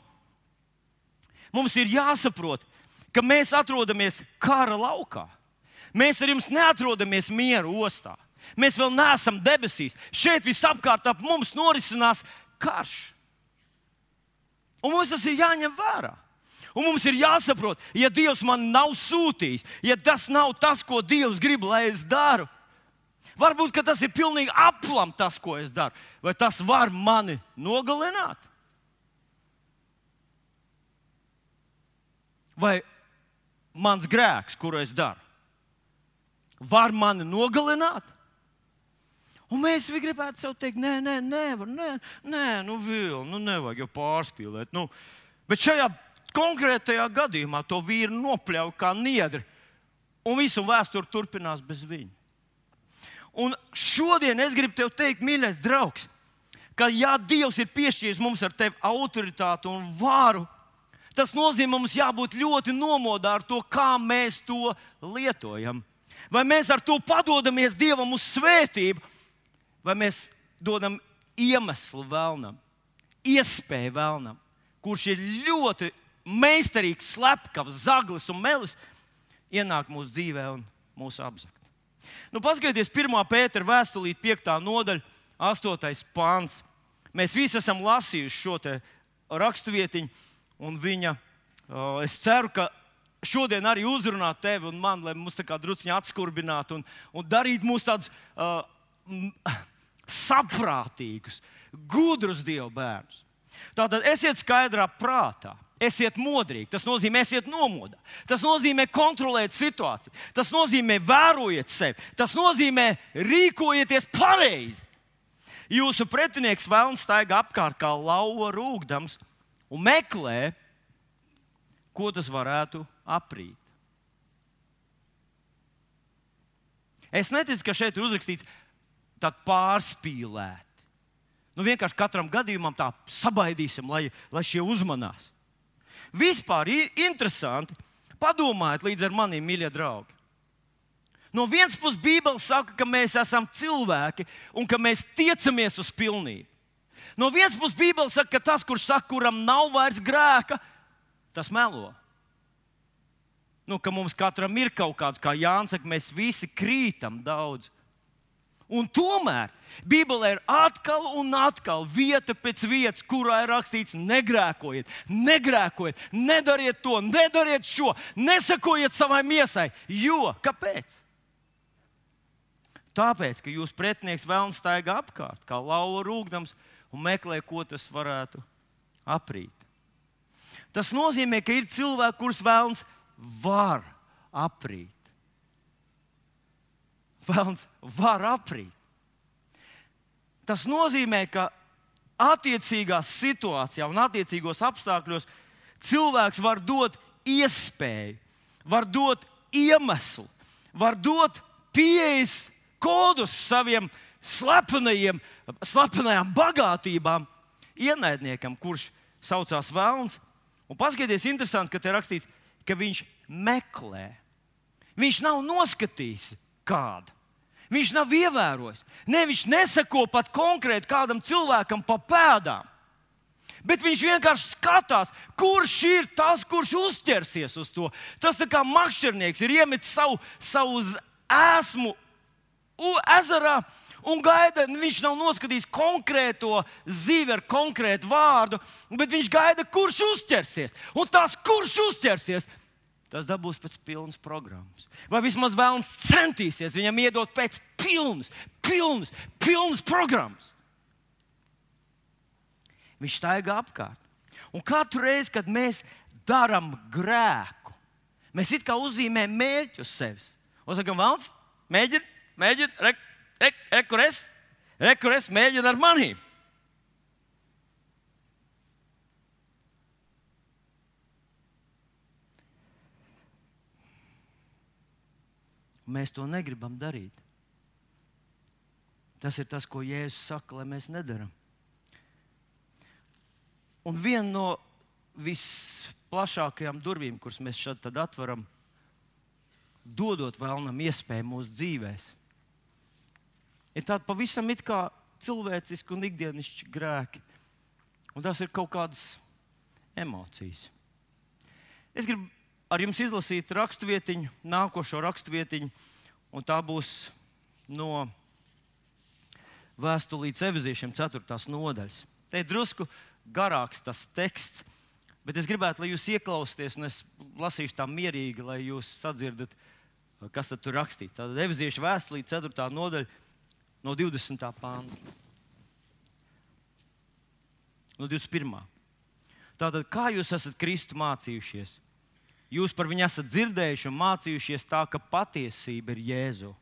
mums ir jāsaprot, ka mēs atrodamies kara laukā. Mēs ar jums neatrodamies mieru ostā. Mēs vēl neesam debesīs. Šeit visapkārt ap mums norisinās karš. Un mums tas ir jāņem vērā. Un mums ir jāsaprot, ja Dievs man nav sūtījis, ja tas nav tas, ko Dievs grib, lai es daru, varbūt tas ir pilnīgi aplam tas, ko es daru, vai tas var mani nogalināt. Vai mans grēks, kuru es daru, var mani nogalināt? Un mēs gribētu sev teikt, nē, nē, nevar, nē, nē, nu, vēl, nu, nevajag jau pārspīlēt. Nu. Bet šajā konkrētajā gadījumā to vīru nopļauj kā niedri, un visu vēsturi turpinās bez viņa. Un šodien es gribu te teikt, mīļais draugs, ka, ja Dievs ir piešķīris mums ar tevi autoritāti un varu, tas nozīmē, mums jābūt ļoti nomodā ar to, kā mēs to lietojam. Vai mēs ar to padodamies Dievam uz svētību, vai mēs dodam iemeslu vēlnam, iespēju vēlnam, kurš ir ļoti meistarīgs, slepkavs, zaglis un melis, ienāk mūsu dzīvē un mūsu apzakt. Nu, paskatieties, 1. pētera vēstulīte, 5. nodaļa, 8. pāns. Mēs visi esam lasījuši šo raksturvietiņu, un viņa, es ceru, ka šodien arī uzrunāt tevi un mani, lai mūs tā kā druskuļi atskurbinātu un, un darītu mūs tādus. Uh, saprātīgus, gudrus Dieva bērnus. Tātad esiet skaidrā prātā. Esiet modrīgi, tas nozīmē, esiet nomodā. Tas nozīmē, kontrolēt situāciju. Tas nozīmē, vērojiet sevi. Tas nozīmē, rīkojieties pareizi. Jūsu pretinieks vēlams staigā apkārt kā lauva rūkdams un meklē, ko tas varētu aprīt. Es neticu, ka šeit ir uzrakstīts, pārspīlēti. Nu, vienkārši katram gadījumam tā sabaidīsim, lai, lai šie uzmanās. Vispār interesanti, padomājiet līdz ar maniem mīļie draugi. No vienas puses, Bībele saka, ka mēs esam cilvēki un ka mēs tiecamies uz pilnību. No vienas puses, Bībele saka, ka tas, kurš saka, kuram nav vairs grēka, tas melo. Nu, ka mums katram ir kaut kāds, kā Jānis saka, mēs visi krītam daudz. Un tomēr Bībelē ir atkal un atkal vieta pēc vietas, kurā ir rakstīts, negrēkojiet, negrēkojiet, nedariet to, nedariet šo, nesakojiet savai miesai. Jo kāpēc? Tāpēc, ka jūs pretinieks vēlams staigā apkārt, kā lauva rūkdams, un meklē, ko tas varētu aprīt. Tas nozīmē, ka ir cilvēki, kurus vēlams var aprīt. Vēlams var aprīt. Tas nozīmē, ka attiecīgā situācijā un attiecīgos apstākļos cilvēks var dot iespēju, var dot iemeslu, var dot pieejas kodus saviem slepenajiem, slepenajām bagātībām ienaidniekam, kurš saucās Vēlns. Un paskatieties, interesanti, ka te rakstīts, ka viņš meklē. Viņš nav noskatījis kādu. Viņš nav ievērojis. Ne, viņš nesako pat konkrēti kādam cilvēkam pa pēdām. Bet viņš vienkārši skatās, kurš ir tas, kurš uzķersies uz to. Tas kā makšķernieks ir iemetis savu, savu esmu ezerā un gaida. Viņš nav noskatījis konkrēto zivi ar konkrētu vārdu, bet viņš gaida, kurš uzķersies. Un tas, kurš uzķersies, tas dabūs pēc pilnas programmas. Vai vismaz vēlams centīsies viņam iedot pēc pilnas, pilnas, pilnas programmas. Viņš staigā apkārt. Un katru reizi, kad mēs darām grēku, mēs it kā uzzīmējam mērķi uz sevis. Un sakām, Valns, mēģini, mēģini, re, re, re, kur es, re, kur es mēģinu ar manīm. Mēs to negribam darīt. Tas ir tas, ko Jēzus saka, lai mēs nedarām. Un viena no visplašākajām durvīm, kuras mēs šeit atveram, dodot vēlnam iespēju mūsu dzīvēm, ir tāda pavisam it kā cilvēciska un ikdienišķa grēki. Un tas ir kaut kādas emocijas. Es gribu ar jums izlasīt raksturvietiņu, nākošo raksturvietiņu, un tā būs no vēstulītes evizīšiem, 4. nodaļas. Te ir drusku garāks tas teksts, bet es gribētu, lai jūs ieklausieties, un es lasīšu tā mierīgi, lai jūs sadzirdat, kas tur rakstīts. Tātad evizīšu vēstulīte, 4. nodaļa, no 20. pānta. No 21. Tātad, kā jūs esat Kristu mācījušies? Jūs par viņu esat dzirdējuši un mācījušies tā, ka patiesība ir Jēzu.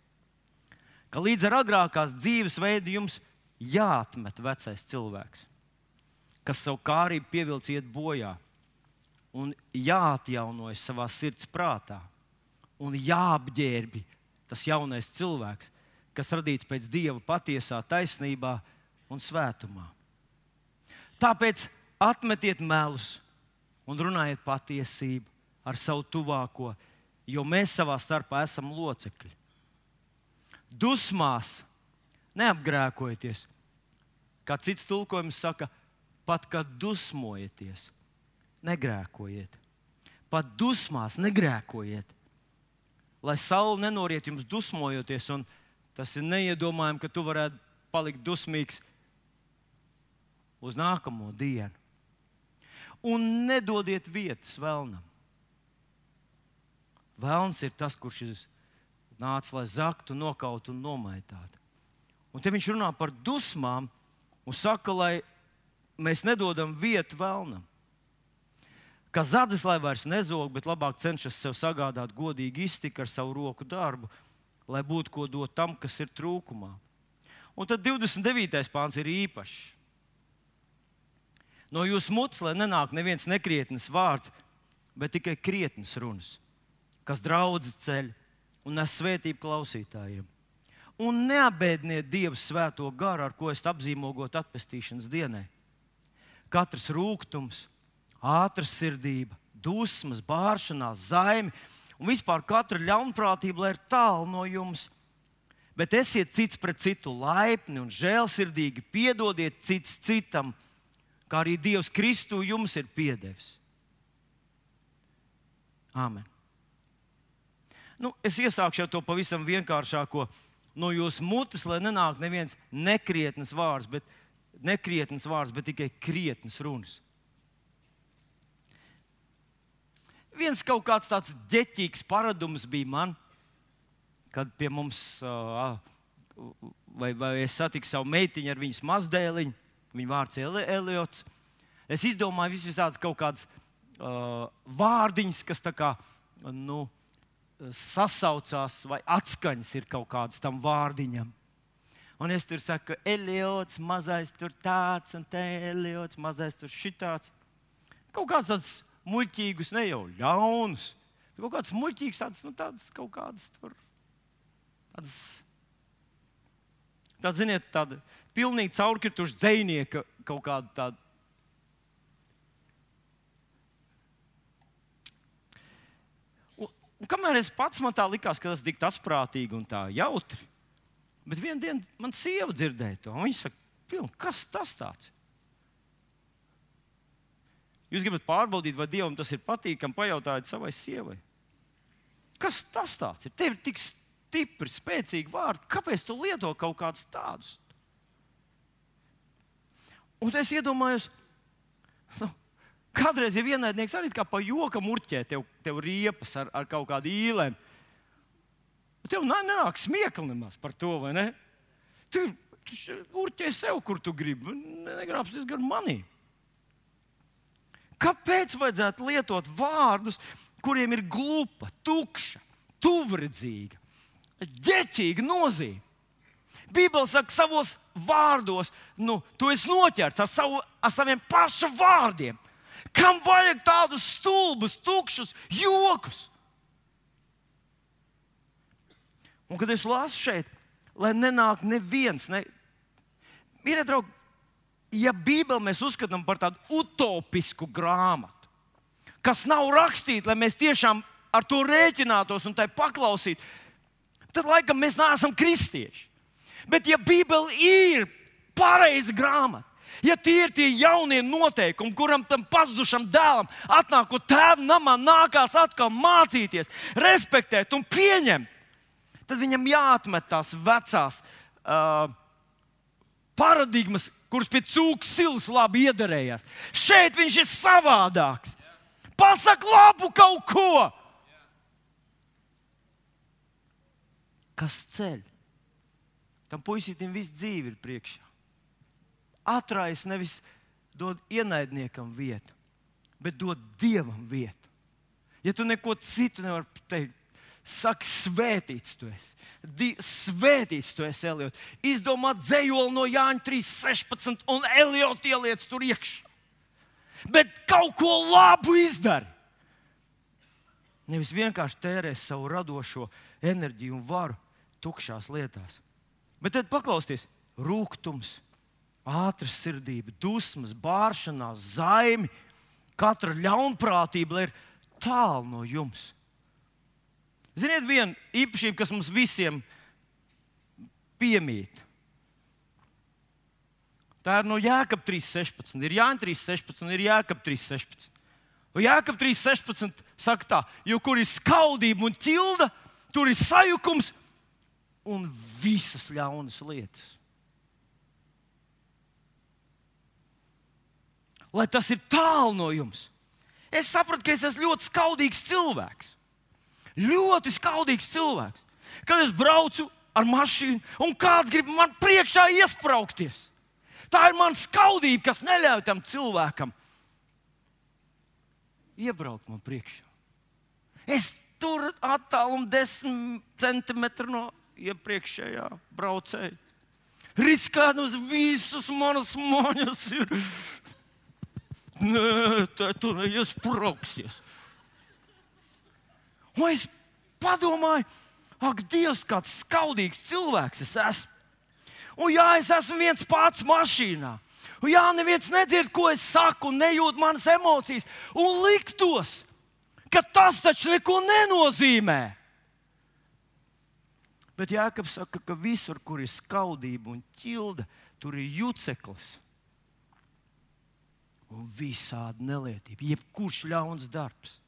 Ka līdz ar agrākās dzīves veidu jums jāatmet vecais cilvēks, kas savu kārību pievilcis iet bojā, un jāatjaunojas savā sirds prātā, un jāapģērbi tas jaunais cilvēks, kas radīts pēc dieva patiesā taisnībā un svētumā. Tāpēc atmetiet melus un runājiet patiesību ar savu tuvāko, jo mēs savā starpā esam locekļi. Dusmās neapgrēkojieties. Kā cits tulkojums saka, pat kad dusmojaties, negrēkojiet. Pat dusmās negrēkojiet. Lai saule nenoriet jums dusmojoties, tas ir neiedomājami, ka tu varētu palikt dusmīgs uz nākamo dienu. Un nedodiet vietas vēlnam. Vēlns ir tas, kurš ir nācis, lai zaktu, nokautu un nomaitātu. Un te viņš runā par dusmām un saka, lai mēs nedodam vietu vēlnam. Ka zādzes lai vairs nezog, bet labāk cenšas sev sagādāt godīgu iztiku ar savu roku darbu, lai būtu ko dot tam, kas ir trūkumā. Un tad 29. pāns ir īpašs. No jūsu mutes, lai nenāk neviens nekrietnes vārds, bet tikai krietnes runas kas draudz ceļ un nes svētību klausītājiem. Un neapbēdiniet Dieva svēto garu, ar ko esat apzīmogot atpestīšanas dienai. Katrs rūkums, ātras sirdība, dusmas, bāršanās, zaimi un vispār katra ļaunprātība ir tālu no jums. Bet esiet cits pret citu laipni un žēlsirdīgi, piedodiet cits citam, kā arī Dievs Kristu jums ir piedevis. Āmen. Nu, es iesākšu to pavisam vienkāršāko no jūsu mutes, lai nenāk neviens nekrietnes vārds, bet, nekrietnes vārds, bet tikai krietnes runas. Viens kaut kāds tāds ģeķīgs paradums bija man, kad pie mums, vai, vai es satiku savu meitiņu ar viņas mazdēliņu, viņa vārds ir Eliots. Es izdomāju visādas kaut kādas uh, vārdiņas, kas tā kā, nu, sasaucās, vai atskaņas ir kaut kādas tam vārdiņam. Un es tur saku, Eliots, mazais tur tāds, un te Eliots, mazais tur šitāds. Kaut kāds tāds muļķīgus, ne jau ļaunus, bet kaut kāds muļķīgs, tāds, nu, tāds kaut kāds tur. Tāds, tāds ziniet, tāda pilnīgi caurkirtuša dzinieka kaut kāda tāda. Un, kamēr es pats man tā likās, ka tas ir tik asprātīgi un tā jautri, bet vienā dienā man sieva dzirdēja to. Viņa saka, kas tas tāds? Jūs gribat pārbaudīt, vai Dievam tas ir patīkami, pajautājiet savai sievai. Kas tas ir? Tev ir tik stipri, spēcīgi vārdi. Kāpēc tu lieto kaut kādus tādus? Un es iedomājos, nu, kādreiz ir vienaidnieks arī kā pa jokam urķē tev, tev riepas ar, ar kaut kādu īlēm. Tev nenāk smiekli nemaz par to, vai ne? Tu urķē sev, kur tu gribi. Negrābsies gar manī. Kāpēc vajadzētu lietot vārdus, kuriem ir glupa, tukša, tuvredzīga, ģeķīga nozīme? Bībeli saka, savos vārdos, nu, tu esi noķerts ar, savu, ar saviem pašu vārdiem. Kam vajag tādus stulbus, tukšus jokus? Un kad es lasu šeit, lai nenāk neviens, ne... mīļie draugi, ja Bībeli mēs uzskatām par tādu utopisku grāmatu, kas nav rakstīta, lai mēs tiešām ar to rēķinātos un tai paklausītu, tad laikam mēs neesam kristieši. Bet, ja Bībele ir pareiza grāmata, ja tie ir tie jaunie noteikumi, kuram tam pazudušam dēlam, atnākot tēvam namā, nākās atkal mācīties, respektēt un pieņemt, tad viņam jāatmet tās vecās uh, paradigmas, kurš pie cūku silas labi iedarējās. Šeit viņš ir savādāks. Pasak labu kaut ko! Kas ceļ? Tam puisim viss dzīve ir priekšā. Atrais nevis dod ienaidniekam vietu, bet dod dievam vietu. Ja tu neko citu nevari teikt, Saki, svētīts tu esi. Di, svētīts tu esi, Elijot. Izdomā dzējoli no Jāņa 3.16 un Elijot ieliec tur iekšā. Bet kaut ko labu izdari. Nevis vienkārši tērēs savu radošo enerģiju un varu tukšās lietās. Bet tad paklausieties, rūkums, ātras sirdība, dusmas, bāršanās, zaimi, katra ļaunprātība ir tālu no jums. Ziniet, viena īpašība, kas mums visiem piemīt. Tā ir no Jēkab 3.16. Ir Jānis 3.16 un ir Jēkab 3.16. Un Jēkab 3.16 saka tā, jo kur ir skaudība un ķilda, tur ir sajukums un visas ļaunas lietas. Lai tas ir tālu no jums. Es sapratu, ka es esmu ļoti skaudīgs cilvēks. Ļoti skaudīgs cilvēks. Kad es braucu ar mašīnu, un kāds grib man priekšā iesprāgties. Tā ir mana skaudība, kas neļauj tam cilvēkam iebraukt man priekšā. Es tur attālumu desmit centimetru no iepriekšējā braucēja. Riskēt uz visas manas moņas ir. Nē, tu neiesprāgsies. Un es padomāju, ak, Dievs, kāds skaudīgs cilvēks es esmu. Un jā, es esmu viens pats mašīnā. Un jā, neviens nedzird, ko es saku, nejūt manas emocijas. Un liktos, ka tas taču neko nenozīmē. Bet Jānis saka, ka visur, kur ir skaudība un ķilda, tur ir juceklis un visādi nelietība, jebkurš ļauns darbs.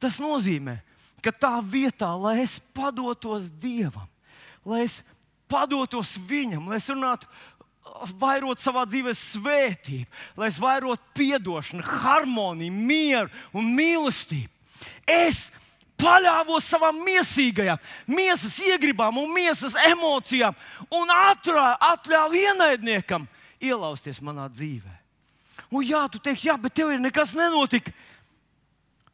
Tas nozīmē, ka tā vietā, lai es padotos Dievam, lai es padotos Viņam, lai es runātu, vairot savā dzīvē svētību, lai es vairotu atdošanu, harmoniju, mieru un mīlestību. Es paļāvos savām miesīgajām, miesas iegribām un miesas emocijām un atļāvu ienaidniekam ielausties manā dzīvē. Un jā, tu teiksi, jā, bet tev ir nekas nenotika.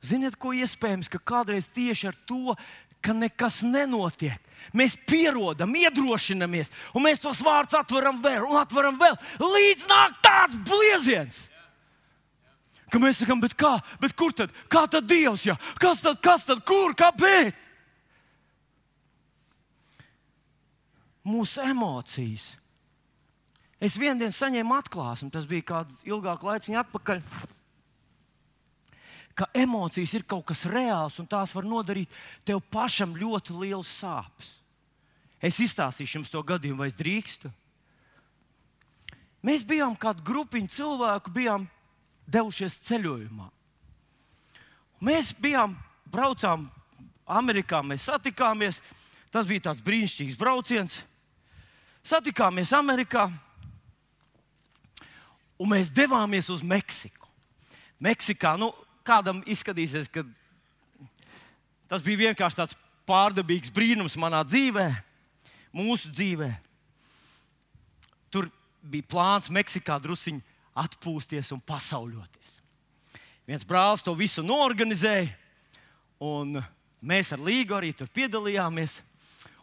Ziniet, ko iespējams, ka kādreiz tieši ar to, ka nekas nenotiek, mēs pierodam, iedrošinamies, un mēs tos vārdus atveram vēl un atveram vēl, līdz nāk tāds blieziens. Ka mēs sakām, bet kā, bet kur tad? Kā tad Dievs? Jā? Kas tad, kas tad, kur, kāpēc? Mūsu emocijas. Es vienā dienā saņēmu atklāsmi, tas bija kāds ilgāks laiks atpakaļ ka emocijas ir kaut kas reāls un tās var nodarīt tev pašam ļoti liels sāpes. Es izstāstīšu jums to gadījumu, vai es drīkstu. Mēs bijām kāda grupiņa cilvēku, bijām devušies ceļojumā. Mēs bijām, braucām Amerikā, mēs satikāmies. Tas bija tāds brīnišķīgs brauciens. Satikāmies Amerikā un mēs devāmies uz Meksiku. Meksikā, nu, kādam izskatīsies, ka tas bija vienkārši tāds pārdabīgs brīnums manā dzīvē, mūsu dzīvē. Tur bija plāns Meksikā druskuļi atpūsties un pasauļoties. Viens brālis to visu norganizēja, un mēs ar Līgu arī tur piedalījāmies.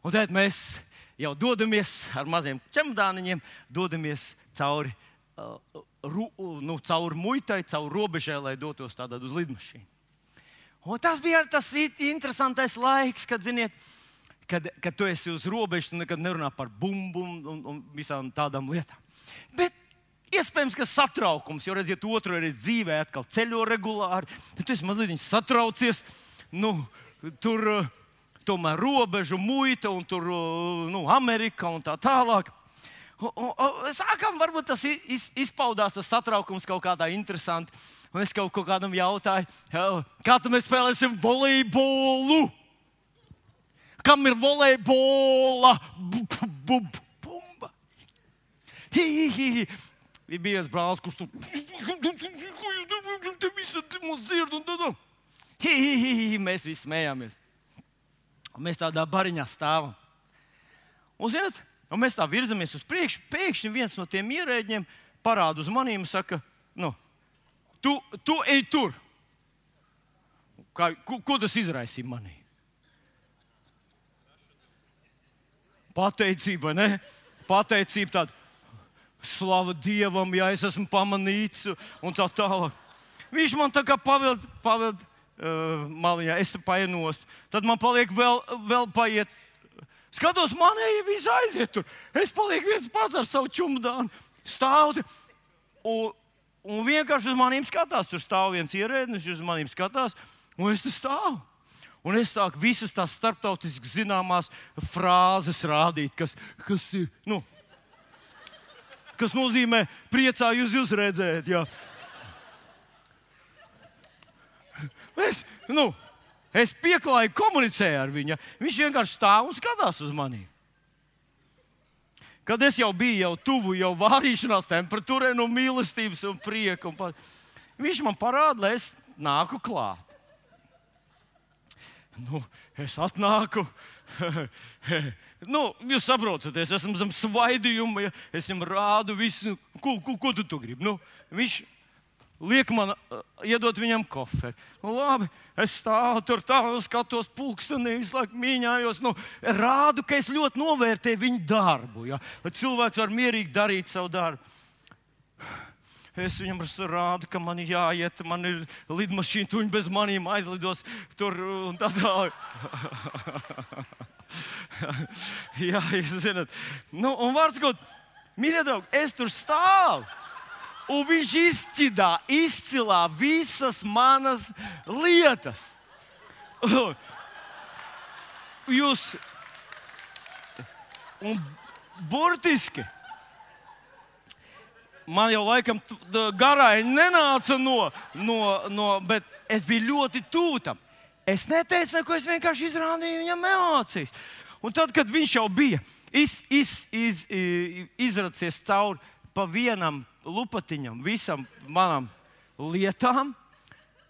Un tad mēs jau dodamies ar maziem čemodāniņiem, dodamies cauri uh, nu, caur muitai, caur robežai, lai dotos tādā uz lidmašīnu. Un tas bija tas interesantais laiks, kad, ziniet, kad, kad tu esi uz robežas, tu nekad nerunā par bumbu un, un, visām tādām lietām. Bet iespējams, ka satraukums, jo redziet, otru reizi dzīvē atkal ceļo regulāri, tad tu esi mazliet satraucies. Nu, tur tomēr robežu muita un tur nu, Amerika un tā tālāk. Sākam, varbūt tas iz, izpaudās, tas satraukums kaut kādā interesantā. Un es kaut, kaut kādam jautāju, kā tu mēs spēlēsim volejbolu? Kam ir volejbola? Bumba! Ir bijis brālis, kurš tur mūsu dzird, un tad mēs visi smējāmies. Un mēs tādā bariņā stāvam. Un, zināt, Un mēs tā virzamies uz priekšu. Pēkšņi viens no tiem ierēģiem parāda uz maniem un saka, nu, tu, tu ej tur. Kā, ko, ko tas izraisīja manī? Pateicība, ne? Pateicība tāda. Slava Dievam, ja es esmu pamanīts, un tā tālāk. Viņš man tā kā pavēd, pavēd uh, maliņā, es te paienos. Tad man paliek vēl, vēl paiet Skatos, manēji visi aiziet tur. Es palieku viens pats ar savu čumdānu. Stāvu. Un, un vienkārši uz maniem skatās. Tur stāv viens ierēdnis, uz maniem skatās, un es tur stāvu. Un es sāku visas tās starptautiski zināmās frāzes rādīt, kas, kas ir. Nu, kas nozīmē, priecājos jūs redzēt. Jā. Es, nu, Es pieklāju, komunicēju ar viņu. Viņš vienkārši stāv un skatās uz mani. Kad es jau biju jau tuvu, jau vārīšanās temperatūrai, no mīlestības un prieka. Un pa... Viņš man parāda, lai es nāku klāt. Nu, es atnāku. nu, jūs saprotat, es esmu zem svaidījuma, ja es viņam rādu visu, ko, ko, ko tu, tu gribi. Nu, viņš liek man, uh, iedot viņam koferi. Nu, labi, es stāvu tur, tālu skatos, pulkstenī, visu laiku mīņājos. Nu, rādu, ka es ļoti novērtēju viņa darbu. Ja? Lai cilvēks var mierīgi darīt savu darbu. Es viņam rādu, ka man ir jāiet, man ir lidmašīna, tu viņi bez maniem aizlidos tur un tā tālāk. Jā, jūs zināt. Nu, un vārds kaut, mīļie draugi, es tur stāvu un viņš izcidā, izcilā visas manas lietas. Jūs, un burtiski, man jau laikam garai nenāca no, no, no bet es biju ļoti tūtam. Es neteicu neko, es vienkārši izrādīju viņam emocijas. Un tad, kad viņš jau bija iz, iz, iz, izracies cauri pa vienam lupatiņam, visam manam lietām,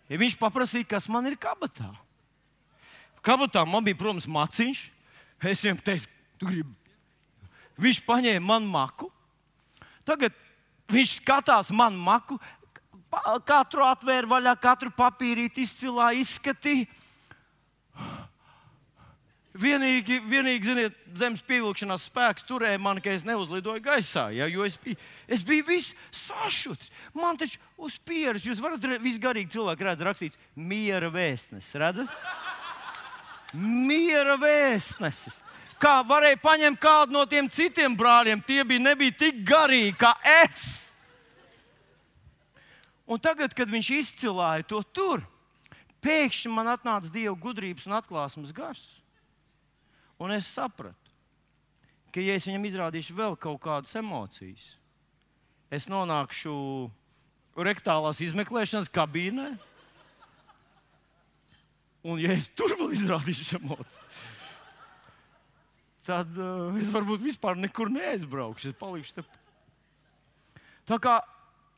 ja viņš paprasīja, kas man ir kabatā. Kabatā man bija, protams, maciņš. Es viņam teicu, tu gribi. Viņš paņēma man maku. Tagad viņš skatās man maku, katru atvēra vaļā, katru papīrīti izcilā izskatīja. Vienīgi, vienīgi ziniet, zemes pievilkšanās spēks turēja mani, ka es neuzlidoju gaisā. Ja, es biju, es biju viss sašuts. Man taču uz pieres, jūs varat visgarīgi cilvēki redz rakstīts miera vēstnesis. Redzat? Miera vēstnesis. Kā varēja paņemt kādu no tiem citiem brāļiem, tie bija, nebija tik garīgi kā es. Un tagad, kad viņš izcilāja to tur, pēkšņi man atnāca dieva gudrības un atklāsmes gars. Un es sapratu, ka, ja es viņam izrādīšu vēl kaut kādas emocijas, es nonākšu rektālās izmeklēšanas kabīnē. Un, ja es tur vēl izrādīšu emocijas, tad uh, es varbūt vispār nekur neaizbraukšu. Es palikšu te. Tā kā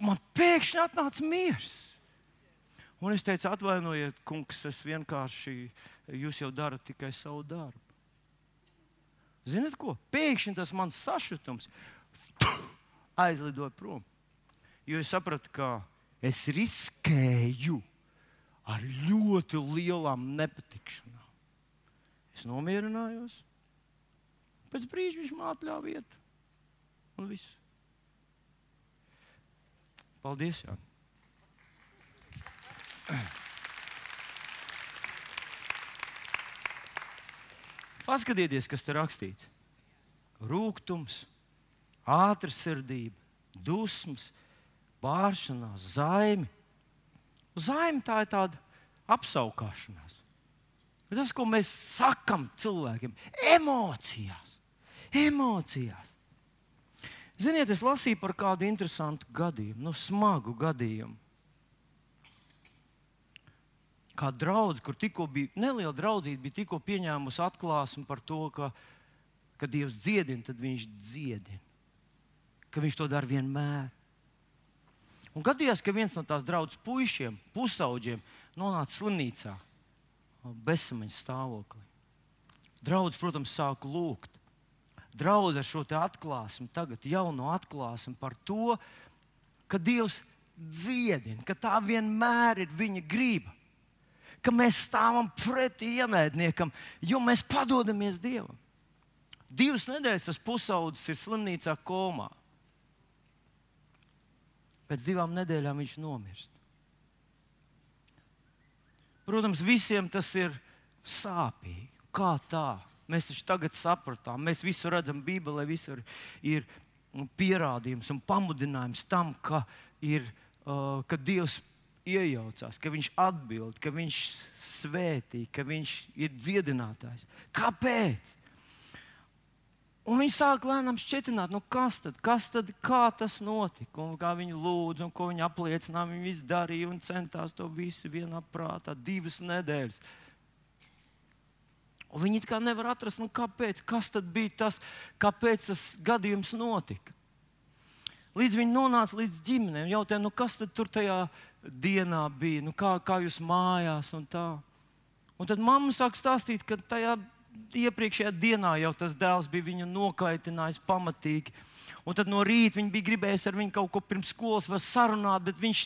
man pēkšņi atnāca miers. Un es teicu, atvainojiet, kungs, es vienkārši, jūs jau darat tikai savu darbu. Ziniet, ko? Pēkšņi tas mans sašutums aizlidoja prom. Jo es sapratu, ka es riskēju ar ļoti lielām nepatikšanām. Es nomierinājos. Pēc brīža viņš man atļāva iet. Un viss. Paldies! Jā. Paskatieties, kas tur rakstīts. Rūkums, ātrsirdība, dusmas, bāršanās, zaimi. Zaime tā ir tāda apskaukšanās. Tas, ko mēs sakām cilvēkiem, emocijās. emocijās. Ziniet, es lasīju par kādu interesantu gadījumu, nu, smagu gadījumu. Kā draugs, kur tikko bija neliela draudzība, bija tikko pieņēmusi atklāsmi par to, ka, ka Dievs dziedina, tad viņš dziedina. Ka viņš to dara vienmēr. Un gadījās, ka viens no tās draudzes puišiem, pusauģiem, nonāca slimnīcā, bezsamaņas stāvoklī. Draugs, protams, sāka lūgt draudz ar šo atklāsmi, tagad jauno atklāsmi par to, ka Dievs dziedina, ka tā vienmēr ir viņa grība. Ka mēs stāvam pretī ienaidniekam, jo mēs padodamies Dievam. Divas nedēļas tas pusaudzis ir slimnīcā komā. Pēc divām nedēļām viņš nomirst. Protams, visiem tas ir sāpīgi. Kā tā? Mēs taču tagad sapratām, mēs visu redzam Bībelē, visur ir pierādījums un pamudinājums tam, ka, ir, uh, ka Dievs iejaucās, ka Viņš atbild, ka Viņš svētī, ka Viņš ir dziedinātājs. Kāpēc? Un viņi sāk lēnām šķietināt, nu kas tad, kas tad, kā tas notika, un kā viņi lūdza, un ko viņi apliecināja. Viņi visu darīja un centās to visu vienā prātā, divas nedēļas. Un viņi kā nevar atrast, nu, kāpēc, kas tad bija tas, kāpēc tas gadījums notika. Līdz viņi nonāca līdz ģimenēm, jautāja, nu, kas tad tur tajā dienā bija, nu, kā, kā jūs mājās un tā. Un tad mamma sāk stāstīt, ka tajā iepriekšējā dienā jau tas dēls bija viņu nokaitinājis pamatīgi. Un tad no rīta viņi bija gribējuši ar viņu kaut ko pirms skolas sarunāt, bet viņš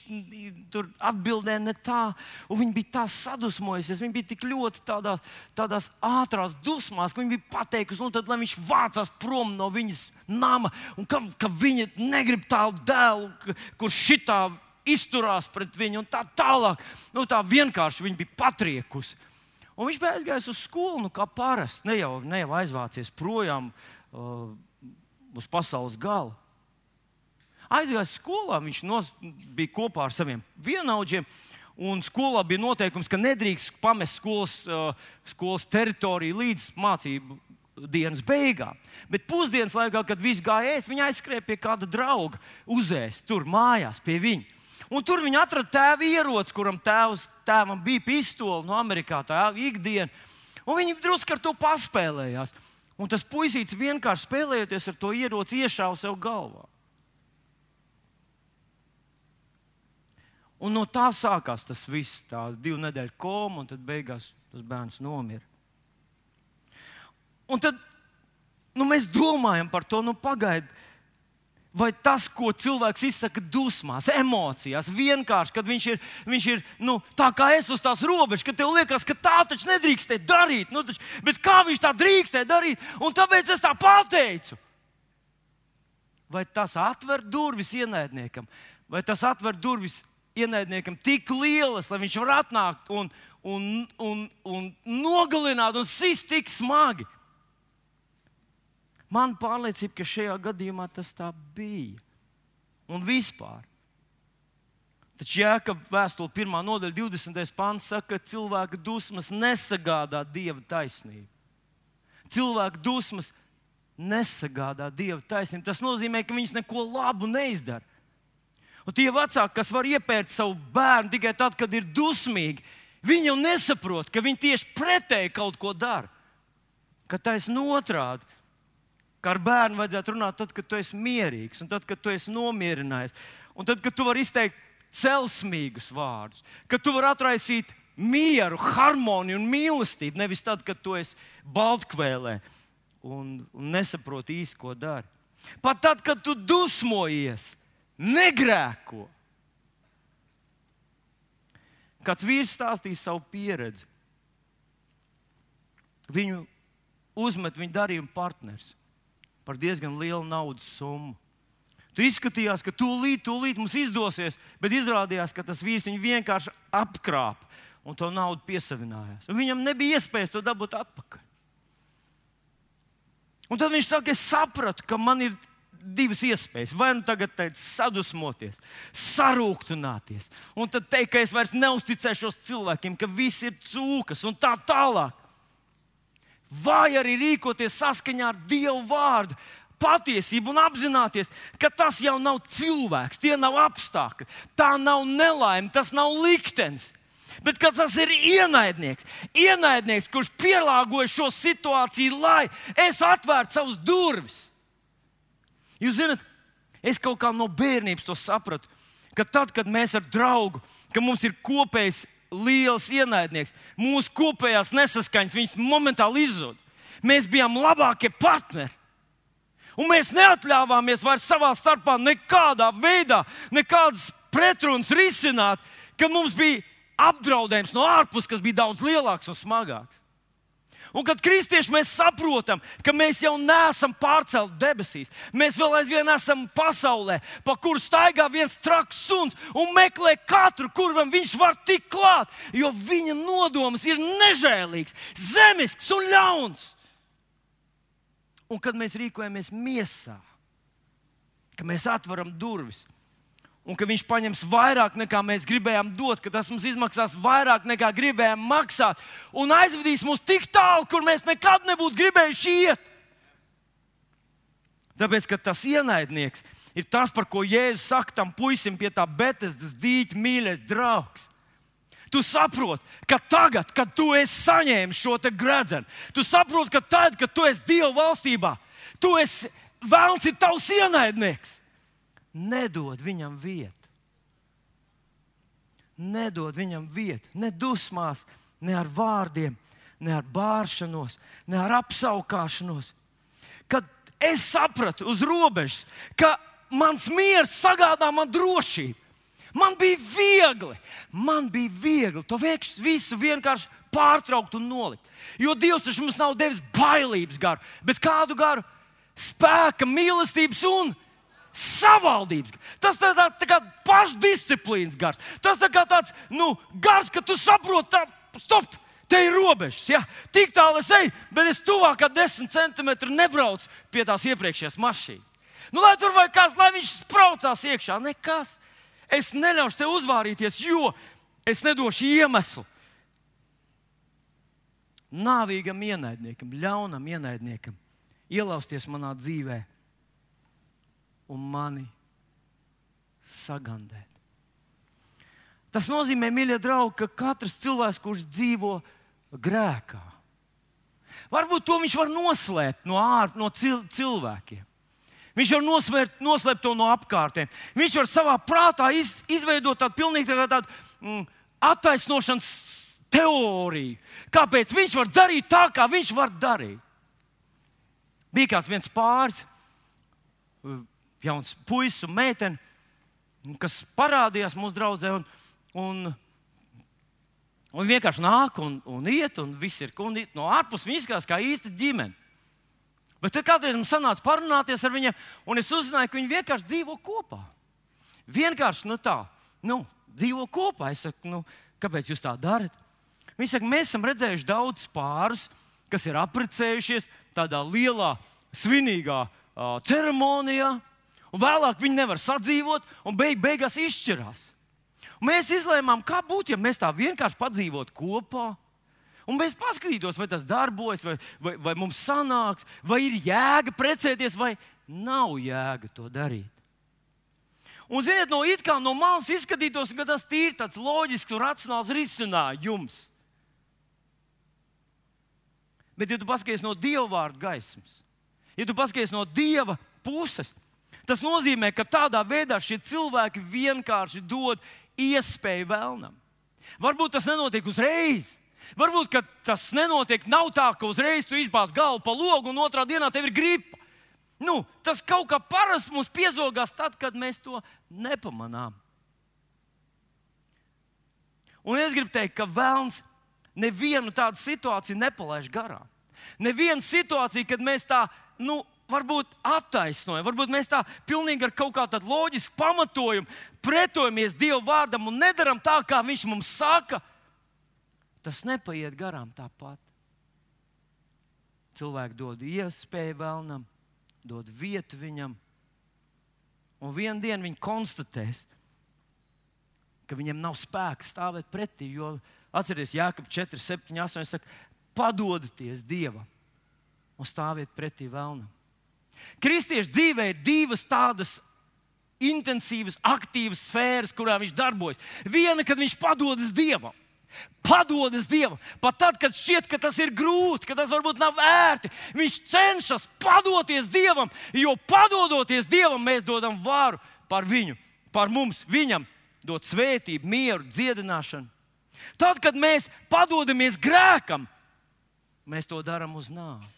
tur atbildēja ne tā. Viņa bija tā sadusmojusies, viņa bija tik ļoti tādā, tādās ātrās dusmās, ka viņa bija pateikusi, nu, tad, lai viņš vācās prom no viņas nama, un ka, ka viņa negrib tādu dēlu, kurš šitā izturās pret viņu un tā tālāk. Nu, tā vienkārši viņa bija patriekusi. Un viņš bija aizgājis uz skolu, nu, kā parasti. Ne jau, ne jau aizvācies projām. Uh, uz pasaules galu. Aizgājis skolā, viņš nos, bija kopā ar saviem vienaudžiem. Un skolā bija noteikums, ka nedrīkst pamest skolas, uh, skolas teritoriju līdz mācību dienas beigām. Bet pusdienas laikā, kad viss gāja ēst, viņa aizskrēja pie kāda drauga, uzēst tur mājās pie viņa. Un tur viņi atrada tēva ieroci, kuram tēvs, tēvam bija pistole no Amerikā, tā ikdiena. Un viņi drusku ar to paspēlējās. Un tas puisītis vienkārši spēlējoties ar to ieroci, iešāva sev galvā. Un no tā sākās tas viss, tās divu nedēļu koma, un tad beigās tas bērns nomira. Un tad nu, mēs domājam par to, nu, pagaidiet, vai tas, ko cilvēks izsaka dusmās, emocijās, vienkārši, kad viņš ir, viņš ir nu, tā kā es uz tās robežas, ka tev liekas, ka tā taču nedrīkstē darīt. Nu, taču, bet kā viņš tā drīkstē darīt? Un tāpēc es tā pateicu. Vai tas atver durvis ienaidniekam, vai tas atver durvis ienaidniekam tik lielas, lai viņš var atnākt un, un, un, un nogalināt un sist tik smagi? Man pārliecība, ka šajā gadījumā tas tā bija. Un vispār. Taču Jēkabā vēstule 1. nodaļa, 20. pāns saka, ka cilvēka dusmas nesagādā dieva taisnību. Cilvēka dusmas nesagādā dieva taisnību. Tas nozīmē, ka viņas neko labu neizdara. Un tie vecāki, kas var iepērt savu bērnu tikai tad, kad ir dusmīgi, viņi jau nesaprot, ka viņi tieši pretēji kaut ko dara. Ka taisnība otrādi Kā ar bērnu vajadzētu runāt tad, kad tu esi mierīgs, un tad, kad tu esi nomierinājies, un tad, kad tu vari izteikt celsmīgus vārdus, kad tu vari atraisīt mieru, harmoniju un mīlestību, nevis tad, kad tu esi baltkvēlē un, un nesaproti īsti, ko dari. Pat tad, kad tu dusmojies, negrēko. Kāds vīrs stāstīja savu pieredzi. Viņu uzmet viņa darījuma partners par diezgan lielu naudas summu. Tur izskatījās, ka tūlīt, tūlīt mums izdosies, bet izrādījās, ka tas vīrs viņu vienkārši apkrāpa un to naudu piesavinājās. Un viņam nebija iespējas to dabūt atpakaļ. Un tad viņš saka, es sapratu, ka man ir divas iespējas. Vai nu tagad teikt, sadusmoties, sarūktināties, un tad teikt, ka es vairs neusticēšos cilvēkiem, ka viss ir cūkas un tā tālāk vai arī rīkoties saskaņā ar Dievu vārdu, patiesību un apzināties, ka tas jau nav cilvēks, tie nav apstākļi, tā nav nelaime, tas nav liktenis. Bet tas ir ienaidnieks, ienaidnieks, kurš pielāgoja šo situāciju, lai es atvērtu savus durvis. Jūs zināt, es kaut kā no bērnības to sapratu, ka tad, kad mēs ar draugu, ka mums ir kopējs liels ienaidnieks. Mūsu kopējās nesaskaņas viņas momentāli izzūd. Mēs bijām labākie partneri. Un mēs neatļāvāmies vairs savā starpā nekādā veidā, nekādas pretrunas risināt, kad mums bija apdraudējums no ārpuses, kas bija daudz lielāks un smagāks. Un kad kristieši mēs saprotam, ka mēs jau neesam pārcelti debesīs, mēs vēl aizvien esam pasaulē, pa kuru staigā viens traks suns un meklē katru, kuram viņš var tikt klāt, jo viņa nodoms ir nežēlīgs, zemisks un ļauns. Un kad mēs rīkojamies miesā, ka mēs atveram durvis, un ka viņš paņems vairāk nekā mēs gribējām dot, ka tas mums izmaksās vairāk nekā gribējām maksāt, un aizvedīs mūs tik tālu, kur mēs nekad nebūtu gribējuši iet. Tāpēc, ka tas ienaidnieks ir tas, par ko Jēzus saka tam puisim pie tā Betesdas dīķa mīļais draugs. Tu saproti, ka tagad, kad tu esi saņēmis šo gredzenu, tu saproti, ka tad, kad tu esi Dieva valstībā, tu esi vēlns ir tavs ienaidnieks nedod viņam vietu. Nedod viņam vietu, ne dusmās, ne ar vārdiem, ne ar bāršanos, ne ar apskaukšanos. Kad es sapratu uz robežas, ka mans miers sagādā man drošību, man bija viegli, man bija viegli to visu vienkārši pārtraukt un nolikt. Jo Dievs taču mums nav devis bailības garu, bet kādu garu? Spēka, mīlestības un savaldības. Tas tā, tā, tā kā pašdisciplīnas gars. Tas tā kā tāds nu, gars, ka tu saproti, tā, stop! Te ir robežas, ja? tik tālu es eju, bet es tuvāk kā desmit centimetru nebraucu pie tās iepriekšējās mašīnas. Nu, lai tur vai kāds, lai viņš spraucās iekšā, nekas. Es neļaušu tev uzvārīties, jo es nedošu iemeslu. Nāvīgam ienaidniekam, ļaunam ienaidniekam ielausties manā dzīvēm un mani sagandēt. Tas nozīmē, mīļie draugi, ka katrs cilvēks, kurš dzīvo grēkā, varbūt to viņš var noslēpt no ārpuses, no cil cilvēkiem. Viņš var nosvērt, noslēpt to no apkārtējiem. Viņš var savā prātā iz, izveidot tādu pilnīgi tā tādu mm, attaisnošanas teoriju. Kāpēc viņš var darīt tā, kā viņš var darīt? Bija kāds viens pāris, jauns puisis un meitene, kas parādījās mūsu draudzē. Un, un, un vienkārši nāk un, un iet, un viss ir kundi, no ārpuses. Viņi izskatās kā īsta ģimene. Bet tad kādreiz man sanāca parunāties ar viņiem, un es uzzināju, ka viņi vienkārši dzīvo kopā. Vienkārši nu tā, nu, dzīvo kopā. Es saku, nu, kāpēc jūs tā darat? Viņi saka, mēs esam redzējuši daudz pārus, kas ir apprecējušies tādā lielā, svinīgā uh, ceremonijā, un vēlāk viņi nevar sadzīvot, un beig, beigās izšķirās. Un mēs izlēmām, kā būtu, ja mēs tā vienkārši padzīvotu kopā. Un mēs paskatītos, vai tas darbojas, vai, vai, vai mums sanāks, vai ir jēga precēties, vai nav jēga to darīt. Un, ziniet, no no malas izskatītos, ka tas ir tāds loģisks un racionāls risinājums. Bet, ja tu paskaties no Dieva vārda gaismas, ja tu paskaties no Dieva puses, tas nozīmē, ka tādā veidā šie cilvēki vienkārši dod iespēju vēlnam. Varbūt tas nenotiek uzreiz. Varbūt tas nenotiek nav tā, ka uzreiz tu izbāz galvu pa logu un otrā dienā tev ir gripa. Nu, tas kaut kā parasti mums piezogās tad, kad mēs to nepamanām. Un es gribu teikt, ka vēlams nevienu tādu situāciju nepalaiž garām. Nevienu situāciju, kad mēs tā, nu, varbūt attaisnojam, varbūt mēs tā pilnīgi ar kaut kādu loģisku pamatojumu pretojamies Dieva vārdam un nedaram tā, kā Viņš mums saka, tas nepaiet garām tāpat. Cilvēki dod iespēju vēlnam, dod vietu viņam, un vienā dienā viņi konstatēs, ka viņiem nav spēka stāvēt pretī. Jo atcerieties, Jākap 4, 7, 8 saka, padodieties Dievam un stāviet pretī vēlnam. Kristiešu dzīvē ir divas tādas intensīvas, aktīvas sfēras, kurā viņš darbojas. Viena, kad viņš padodas Dievam. Padodas Dievam. Pat tad, kad šķiet, ka tas ir grūti, ka tas varbūt nav ērti, viņš cenšas padoties Dievam, jo padodoties Dievam, mēs dodam varu par viņu, par mums, viņam, dot svētību, mieru, dziedināšanu. Tad, kad mēs padodamies grēkam, mēs to darām uz nāvi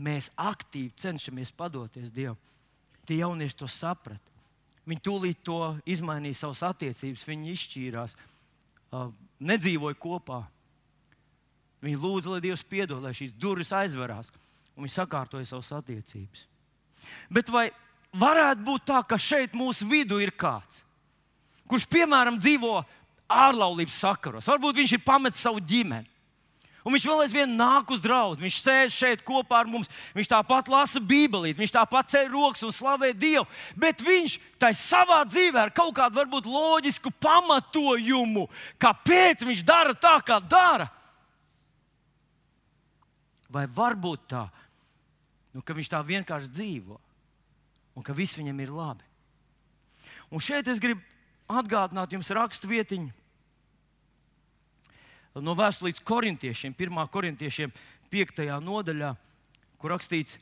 mēs aktīvi cenšamies padoties Dievam. Tie jaunieši to saprata. Viņi tūlīt to izmainīja savas attiecības, viņi izšķīrās, nedzīvoja kopā. Viņi lūdza, lai Dievs piedod, lai šīs durvis aizverās, un viņi sakārtoja savas attiecības. Bet vai varētu būt tā, ka šeit mūsu vidū ir kāds, kurš, piemēram, dzīvo ārlaulības sakaros? Varbūt viņš ir pametis savu ģimeni. Un viņš vēl aizvien nāk uz draugu. Viņš sēž šeit kopā ar mums. Viņš tāpat lasa Bībeli, viņš tāpat ceļ rokas un slavē Dievu. Bet viņš tai savā dzīvē ar kaut kādu varbūt loģisku pamatojumu, kāpēc viņš dara tā, kā dara. Vai varbūt tā, nu, ka viņš tā vienkārši dzīvo un ka viss viņam ir labi. Un šeit es gribu atgādināt jums rakstu vietiņu no vēstures korintiešiem, 1. korintiešiem, 5. nodaļā, kur rakstīts,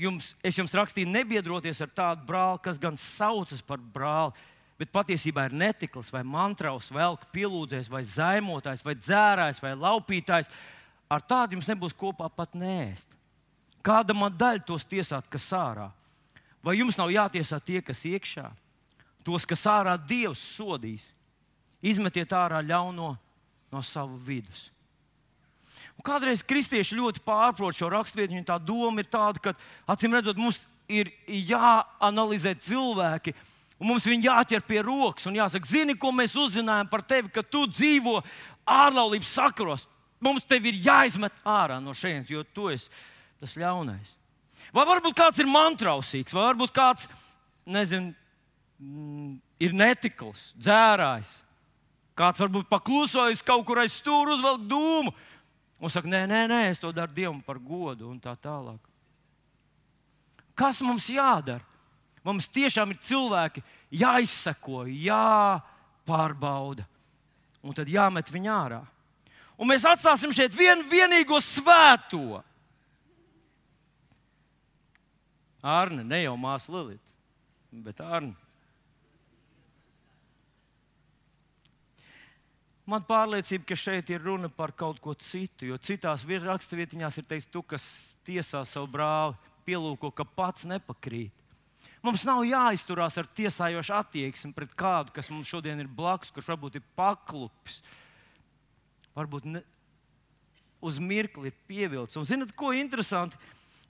jums, es jums rakstīju, nebiedroties ar tādu brāli, kas gan saucas par brāli, bet patiesībā ir netikls, vai mantraus, velk, pielūdzējs, vai zaimotājs, vai dzērājs, vai laupītājs. Ar tādu jums nebūs kopā pat nēst. Kāda man daļa tos tiesāt, kas ārā? Vai jums nav jātiesā tie, kas iekšā? Tos, kas ārā Dievs sodīs, izmetiet ārā ļauno no sava vidus. Un kādreiz kristieši ļoti pārprot šo raksturvietu. Viņa tā doma ir tāda, ka, acīm redzot, mums ir jāanalizē cilvēki, un mums viņi jāķer pie rokas un jāsaka, zini, ko mēs uzzinājām par tevi, ka tu dzīvo ārlaulības sakaros. Mums tevi ir jāizmet ārā no šejienes, jo tu esi tas ļaunais. Vai varbūt kāds ir mantrausīgs, vai varbūt kāds, nezinu, mm, ir netikls, dzērājs, Kāds varbūt paklusojis kaut kur aiz stūra, uzvelk dūmu un saka, nē, nē, nē, es to daru Dievam par godu un tā tālāk. Kas mums jādara? Mums tiešām ir cilvēki jāizsako, jāpārbauda, un tad jāmet viņu ārā. Un mēs atstāsim šeit vienu vienīgo svēto. Arne, ne jau māsa Lilita, bet Arne. Man pārliecība, ka šeit ir runa par kaut ko citu, jo citās raksturvietiņās ir teikts, tu, kas tiesā savu brāli, pielūko, ka pats nepakrīt. Mums nav jāizturās ar tiesājošu attieksmi pret kādu, kas mums šodien ir blakus, kurš varbūt ir paklupis, varbūt ne, uz mirkli ir pievilcis. Un zinat, ko interesanti?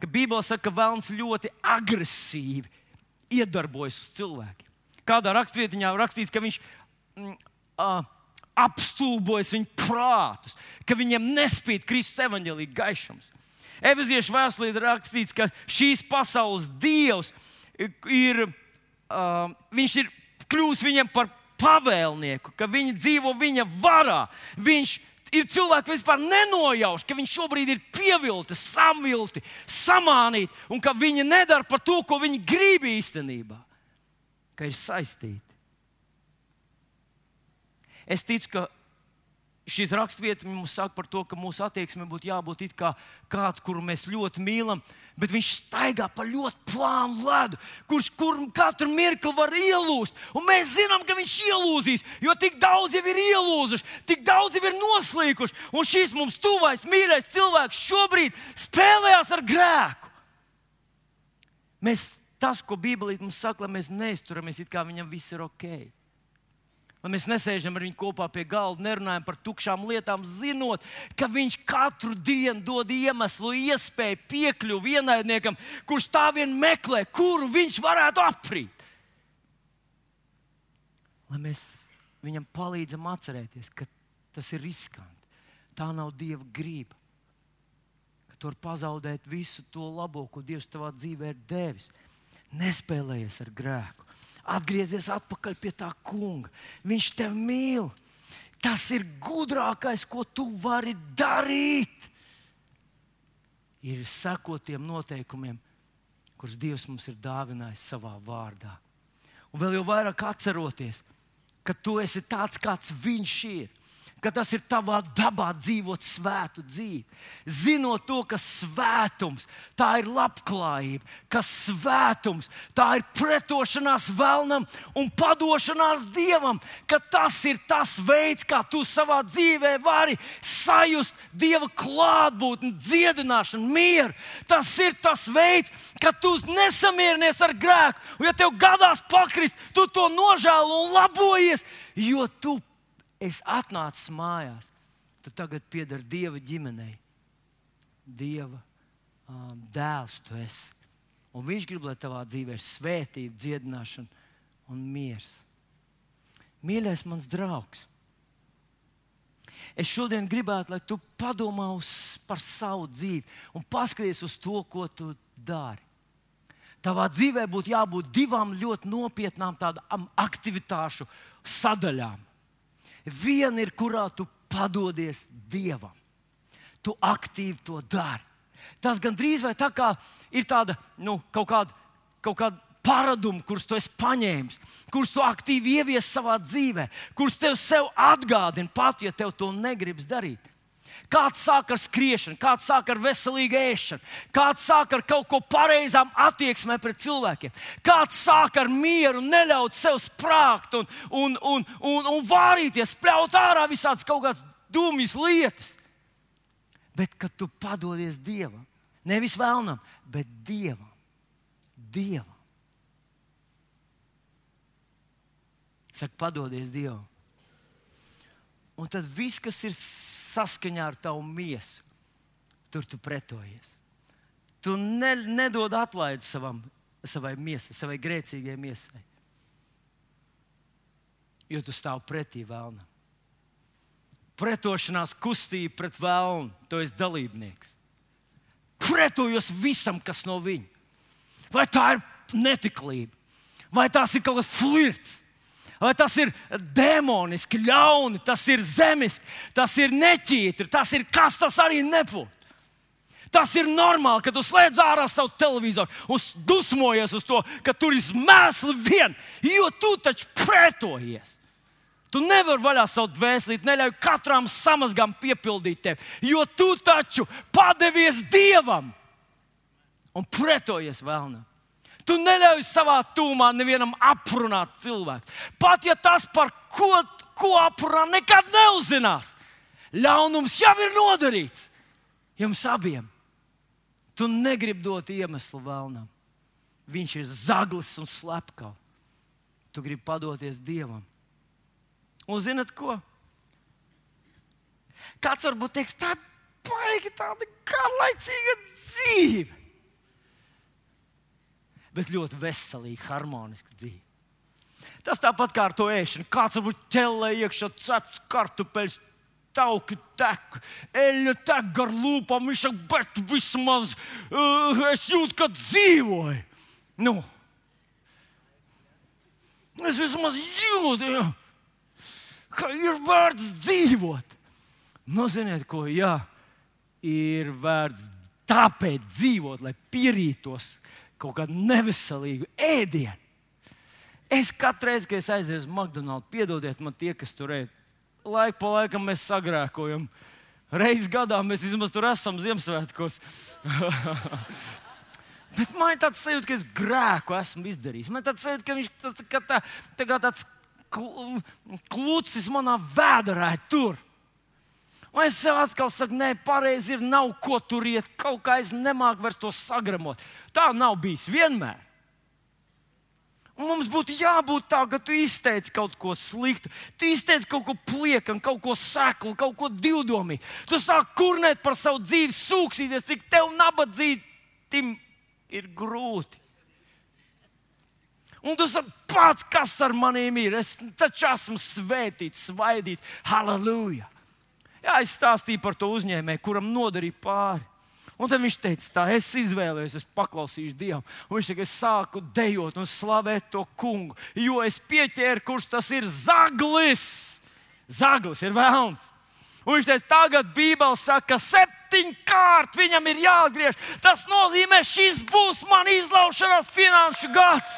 Ka Bībelē saka, ka vēlams ļoti agresīvi iedarbojas uz cilvēkiem. Kādā rakstvietiņā rakstīts, ka viņš mm, uh, apstulbojas viņu prātus, ka viņiem nespīd Kristus evaņģēlīga gaišums. Efeziešu vēstulē ir rakstīts, ka šīs pasaules dievs ir, uh, ir kļuvis viņiem par pavēlnieku, ka viņi dzīvo viņa varā. Viņš ir cilvēki, vispār nenojauš, ka viņi šobrīd ir pievilti, samilti, samānīti, un ka viņi nedara par to, ko viņi grib īstenībā, ka ir saistīti. Es ticu, ka šīs raksturvietas mums saka par to, ka mūsu attieksme būtu jābūt kā kāds, kuru mēs ļoti mīlam, bet viņš staigā pa ļoti plānu ledu, kurš kur katru mirkli var ielūst. Un mēs zinām, ka viņš ielūzīs, jo tik daudz jau ir ielūzuši, tik daudz jau ir noslīkuši. Un šis mums tuvais, mīļais cilvēks šobrīd spēlējās ar grēku. Mēs, tas, ko Bībelī mums saka, lai mēs neizturamies, it kā viņam viss ir ok. Lai mēs nesēžam ar viņu kopā pie galda, nerunājam par tukšām lietām, zinot, ka viņš katru dienu dod iemeslu, iespēju piekļuvi ienaidniekam, kurš tā vien meklē, kuru viņš varētu aprīt. Lai mēs viņam palīdzam atcerēties, ka tas ir riskanti. Tā nav Dieva grība. Ka tu vari pazaudēt visu to labo, ko Dievs tavā dzīvē ir devis. Nespēlējies ar grēku atgriezies atpakaļ pie tā kunga. Viņš tevi mīl. Tas ir gudrākais, ko tu vari darīt. Ir sekot tiem noteikumiem, kurus Dievs mums ir dāvinājis savā vārdā. Un vēl jau vairāk atceroties, ka tu esi tāds, kāds viņš ir ka tas ir tavā dabā dzīvot svētu dzīvi. Zinot to, ka svētums tā ir labklājība, ka svētums tā ir pretošanās vēlnam un padošanās dievam, ka tas ir tas veids, kā tu savā dzīvē vari sajust dieva klātbūtni, dziedināšanu, mieru. Tas ir tas veids, ka tu nesamierinies ar grēku, un ja tev gadās pakrist, tu to nožēlo un labojies, jo tu es atnācu mājās, tu tagad pieder Dieva ģimenei. Dieva um, dēls tu esi. Un viņš grib, lai tavā dzīvē ir svētība, dziedināšana un miers. Mīļais, mans draugs, es šodien gribētu, lai tu padomā uz, par savu dzīvi un paskaties uz to, ko tu dari. Tavā dzīvē būtu jābūt divām ļoti nopietnām tādām aktivitāšu sadaļām. Viena ir, kurā tu padodies Dievam. Tu aktīvi to dari. Tas gandrīz vai tā kā ir tāda nu, kaut kāda, kaut kāda paradumi, kurus tu esi paņēmis, kurus tu aktīvi ievies savā dzīvē, kurus tev sev atgādina pat, ja tev to negribas darīt. Kāds sāk ar skriešanu, kāds sāk ar veselīgu ēšanu, kāds sāk ar kaut ko pareizām attieksmēm pret cilvēkiem, kāds sāk ar mieru, neļaut sev sprāgt un, un, un, un, un vārīties, spļaut ārā visādas kaut kādas dumjas lietas. Bet, kad tu padodies Dievam, nevis vēlnam, bet Dievam, Dievam. Saka, padodies Dievam. Un tad viss, kas ir saskaņā ar tavu miesu, tur tu pretojies. Tu ne, nedod atlaidi savam, savai miesai, savai grēcīgajai miesai. Jo tu stāv pretī vēlnam. Pretošanās kustība pret vēlnu, to es dalībnieks. Pretojos visam, kas no viņa. Vai tā ir netiklība, vai tās ir kaut kas flirts, Vai tas ir demoniski, ļauni, tas ir zemes, tas ir neķītri, tas ir kas tas arī nebūtu. Tas ir normāli, ka tu slēdz ārā savu televizoru un dusmojies uz to, ka tur ir mēsli vien, jo tu taču pretojies. Tu nevari vaļā savu dvēseli, neļauj katram samazgam piepildīt tevi, jo tu taču padevies Dievam un pretojies vēlnam. Tu neļauj savā tūmā nevienam aprunāt cilvēku. Pat ja tas, par ko, ko aprunā, nekad neuzzinās. Ļaunums jau ir nodarīts jums abiem. Tu negribi dot iemeslu vēlnam. Viņš ir zaglis un slepkavs. Tu gribi padoties Dievam. Un zinat ko? Kāds varbūt teiks, tā ir baigi tāda garlaicīga dzīve. Bet ļoti veselīga, harmoniska dzīve. Tas tāpat kā ar to ēšanu. Kāds varbūt ķellē iekšā cepts kartupeļus, tauki tek, eļļa tek gar lūpām. Viņš saka, bet vismaz uh, es jūtu, ka dzīvoju. Nu, es vismaz jūtu, ja, ka ir vērts dzīvot. Nu, ziniet, ko? Jā, ir vērts tāpēc dzīvot, lai pierītos kaut kādu neveselīgu ēdienu. Es katru reizi, kad es aizieju uz McDonald's, piedodiet man tie, kas tur ēd laiku pa laikam mēs sagrēkojam. Reizes gadā mēs vismaz tur esam Ziemassvētkos. Bet man ir tāds sajūta, ka es grēku esmu izdarījis. Man ir tāds sajūta, ka viņš tas, ka tā, tā tāds klucis manā vēdā ir tur. Un es sev atkal saku, nē, pareizi ir, nav ko tur iet. Kaut kā es nemāku vairs to sagramot. Tā nav bijis vienmēr. Un mums būtu jābūt tā, ka tu izteici kaut ko sliktu, tu izteici kaut ko pliekanu, kaut ko seklu, kaut ko divdomīgu. Tu sāk kurnēt par savu dzīvi, sūksīties, cik tev nabadzītim ir grūti. Un tu saki, pats, kas ar maniem ir? Es taču esmu svētīts, svaidīts. Halleluja! Jā, es stāstīju par to uzņēmēju, kuram nodarīja pāri. Un tad viņš teica, tā es izvēlējos, es paklausīšu Dievam. Un viņš teica, es sāku dejot un slavēt to kungu, jo es pieķēru, kurš tas ir zaglis. Zaglis ir vēlns. Un viņš teica, tagad Bībele saka, ka septiņkārt viņam ir jāatgriež. Tas nozīmē, šis būs man izlaušanās finanšu gads.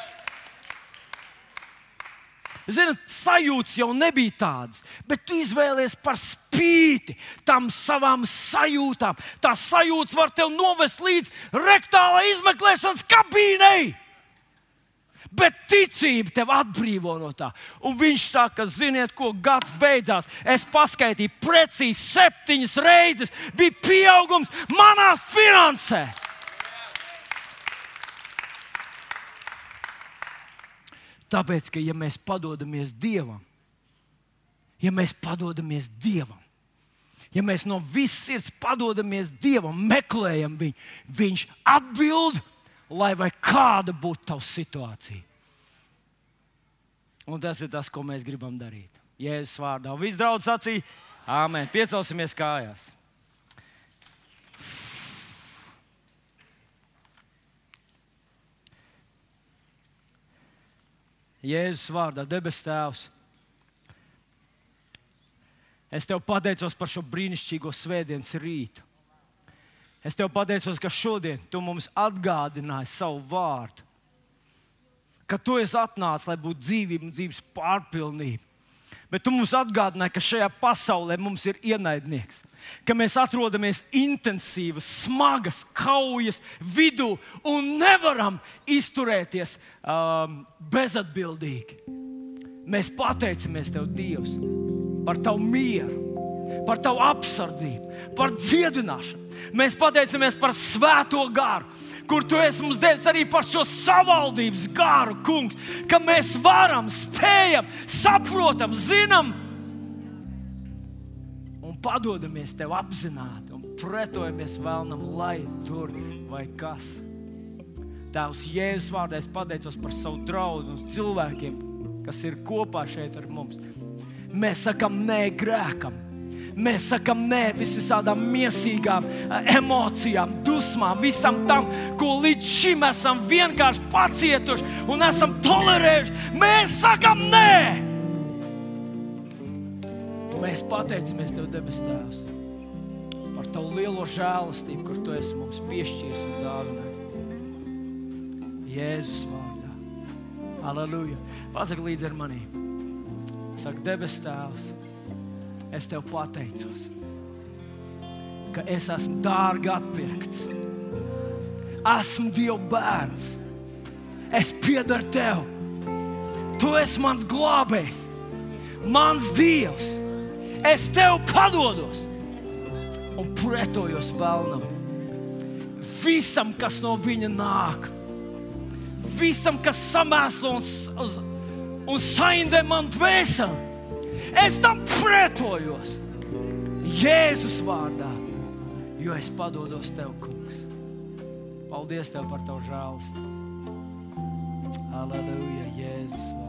Ziniet, sajūtas jau nebija tādas, bet tu izvēlējies par spīti tam savām sajūtām. Tās sajūtas var tev novest līdz rektālai izmeklēšanas kabīnei. Bet ticība tev atbrīvo no tā. Un viņš saka, ziniet, ko gads beidzās. Es paskaitīju, precīzi septiņas reizes bija pieaugums manās finansēs. Tāpēc, ka ja mēs padodamies Dievam, ja mēs padodamies Dievam, ja mēs no visas sirds padodamies Dievam, meklējam viņu, Viņš atbild, lai kāda būtu tava situācija. Un tas ir tas, ko mēs gribam darīt. Jēzus vārdā. Viss draudz sacīja, Āmen. Piecelsimies kājās. Jēzus vārdā, debes Tēvs. Es tev pateicos par šo brīnišķīgo svētdienas rītu. Es tev pateicos, ka šodien tu mums atgādināji savu vārdu. Ka tu esi atnācis, lai būtu dzīvība un dzīves pārpilnība. Bet tu mums atgādināji, ka šajā pasaulē mums ir ienaidnieks, ka mēs atrodamies intensīvas, smagas kaujas vidū un nevaram izturēties um, bezatbildīgi. Mēs pateicamies Tev, Dievs, par Tavu mieru, par Tavu apsardzību, par dziedināšanu. Mēs pateicamies par Svēto garu kur tu esi mums devis arī par šo savaldības garu, kungs, ka mēs varam, spējam, saprotam, zinām un padodamies tev apzināti un pretojamies vēlnam, lai tur vai kas. Tēvs Jēzus vārdā es pateicos par savu draugu un cilvēkiem, kas ir kopā šeit ar mums. Mēs sakam, nē, grēkam Mēs sakām nē visām mīsīgām eh, emocijām, dusmām, visam tam, ko līdz šim esam vienkārši pacietuši un esam tolerējuši. Mēs sakām nē! Mēs pateicamies Tev, debes Tēvs, par tavu lielo žēlastību, kur tu esi mums piešķīris un dāvinājis. Jēzus vārdā. Aleluja! Pasaka līdzi ar maniem. Saka, debes Tēvs, es tev pateicos, ka es esmu dārgi atpirkts. Esmu Dieva bērns. Es piedaru tev. Tu esi mans glābējs, mans Dievs. Es tev padodos un pretojos vēlnam. Visam, kas no viņa nāk, visam, kas samēslo un, un, saindē man dvēseli, es tam pretojos. Jēzus vārdā, jo es padodos tev, kungs. Paldies tev par tavu žēlstību. Aleluja, Jēzus vārdā.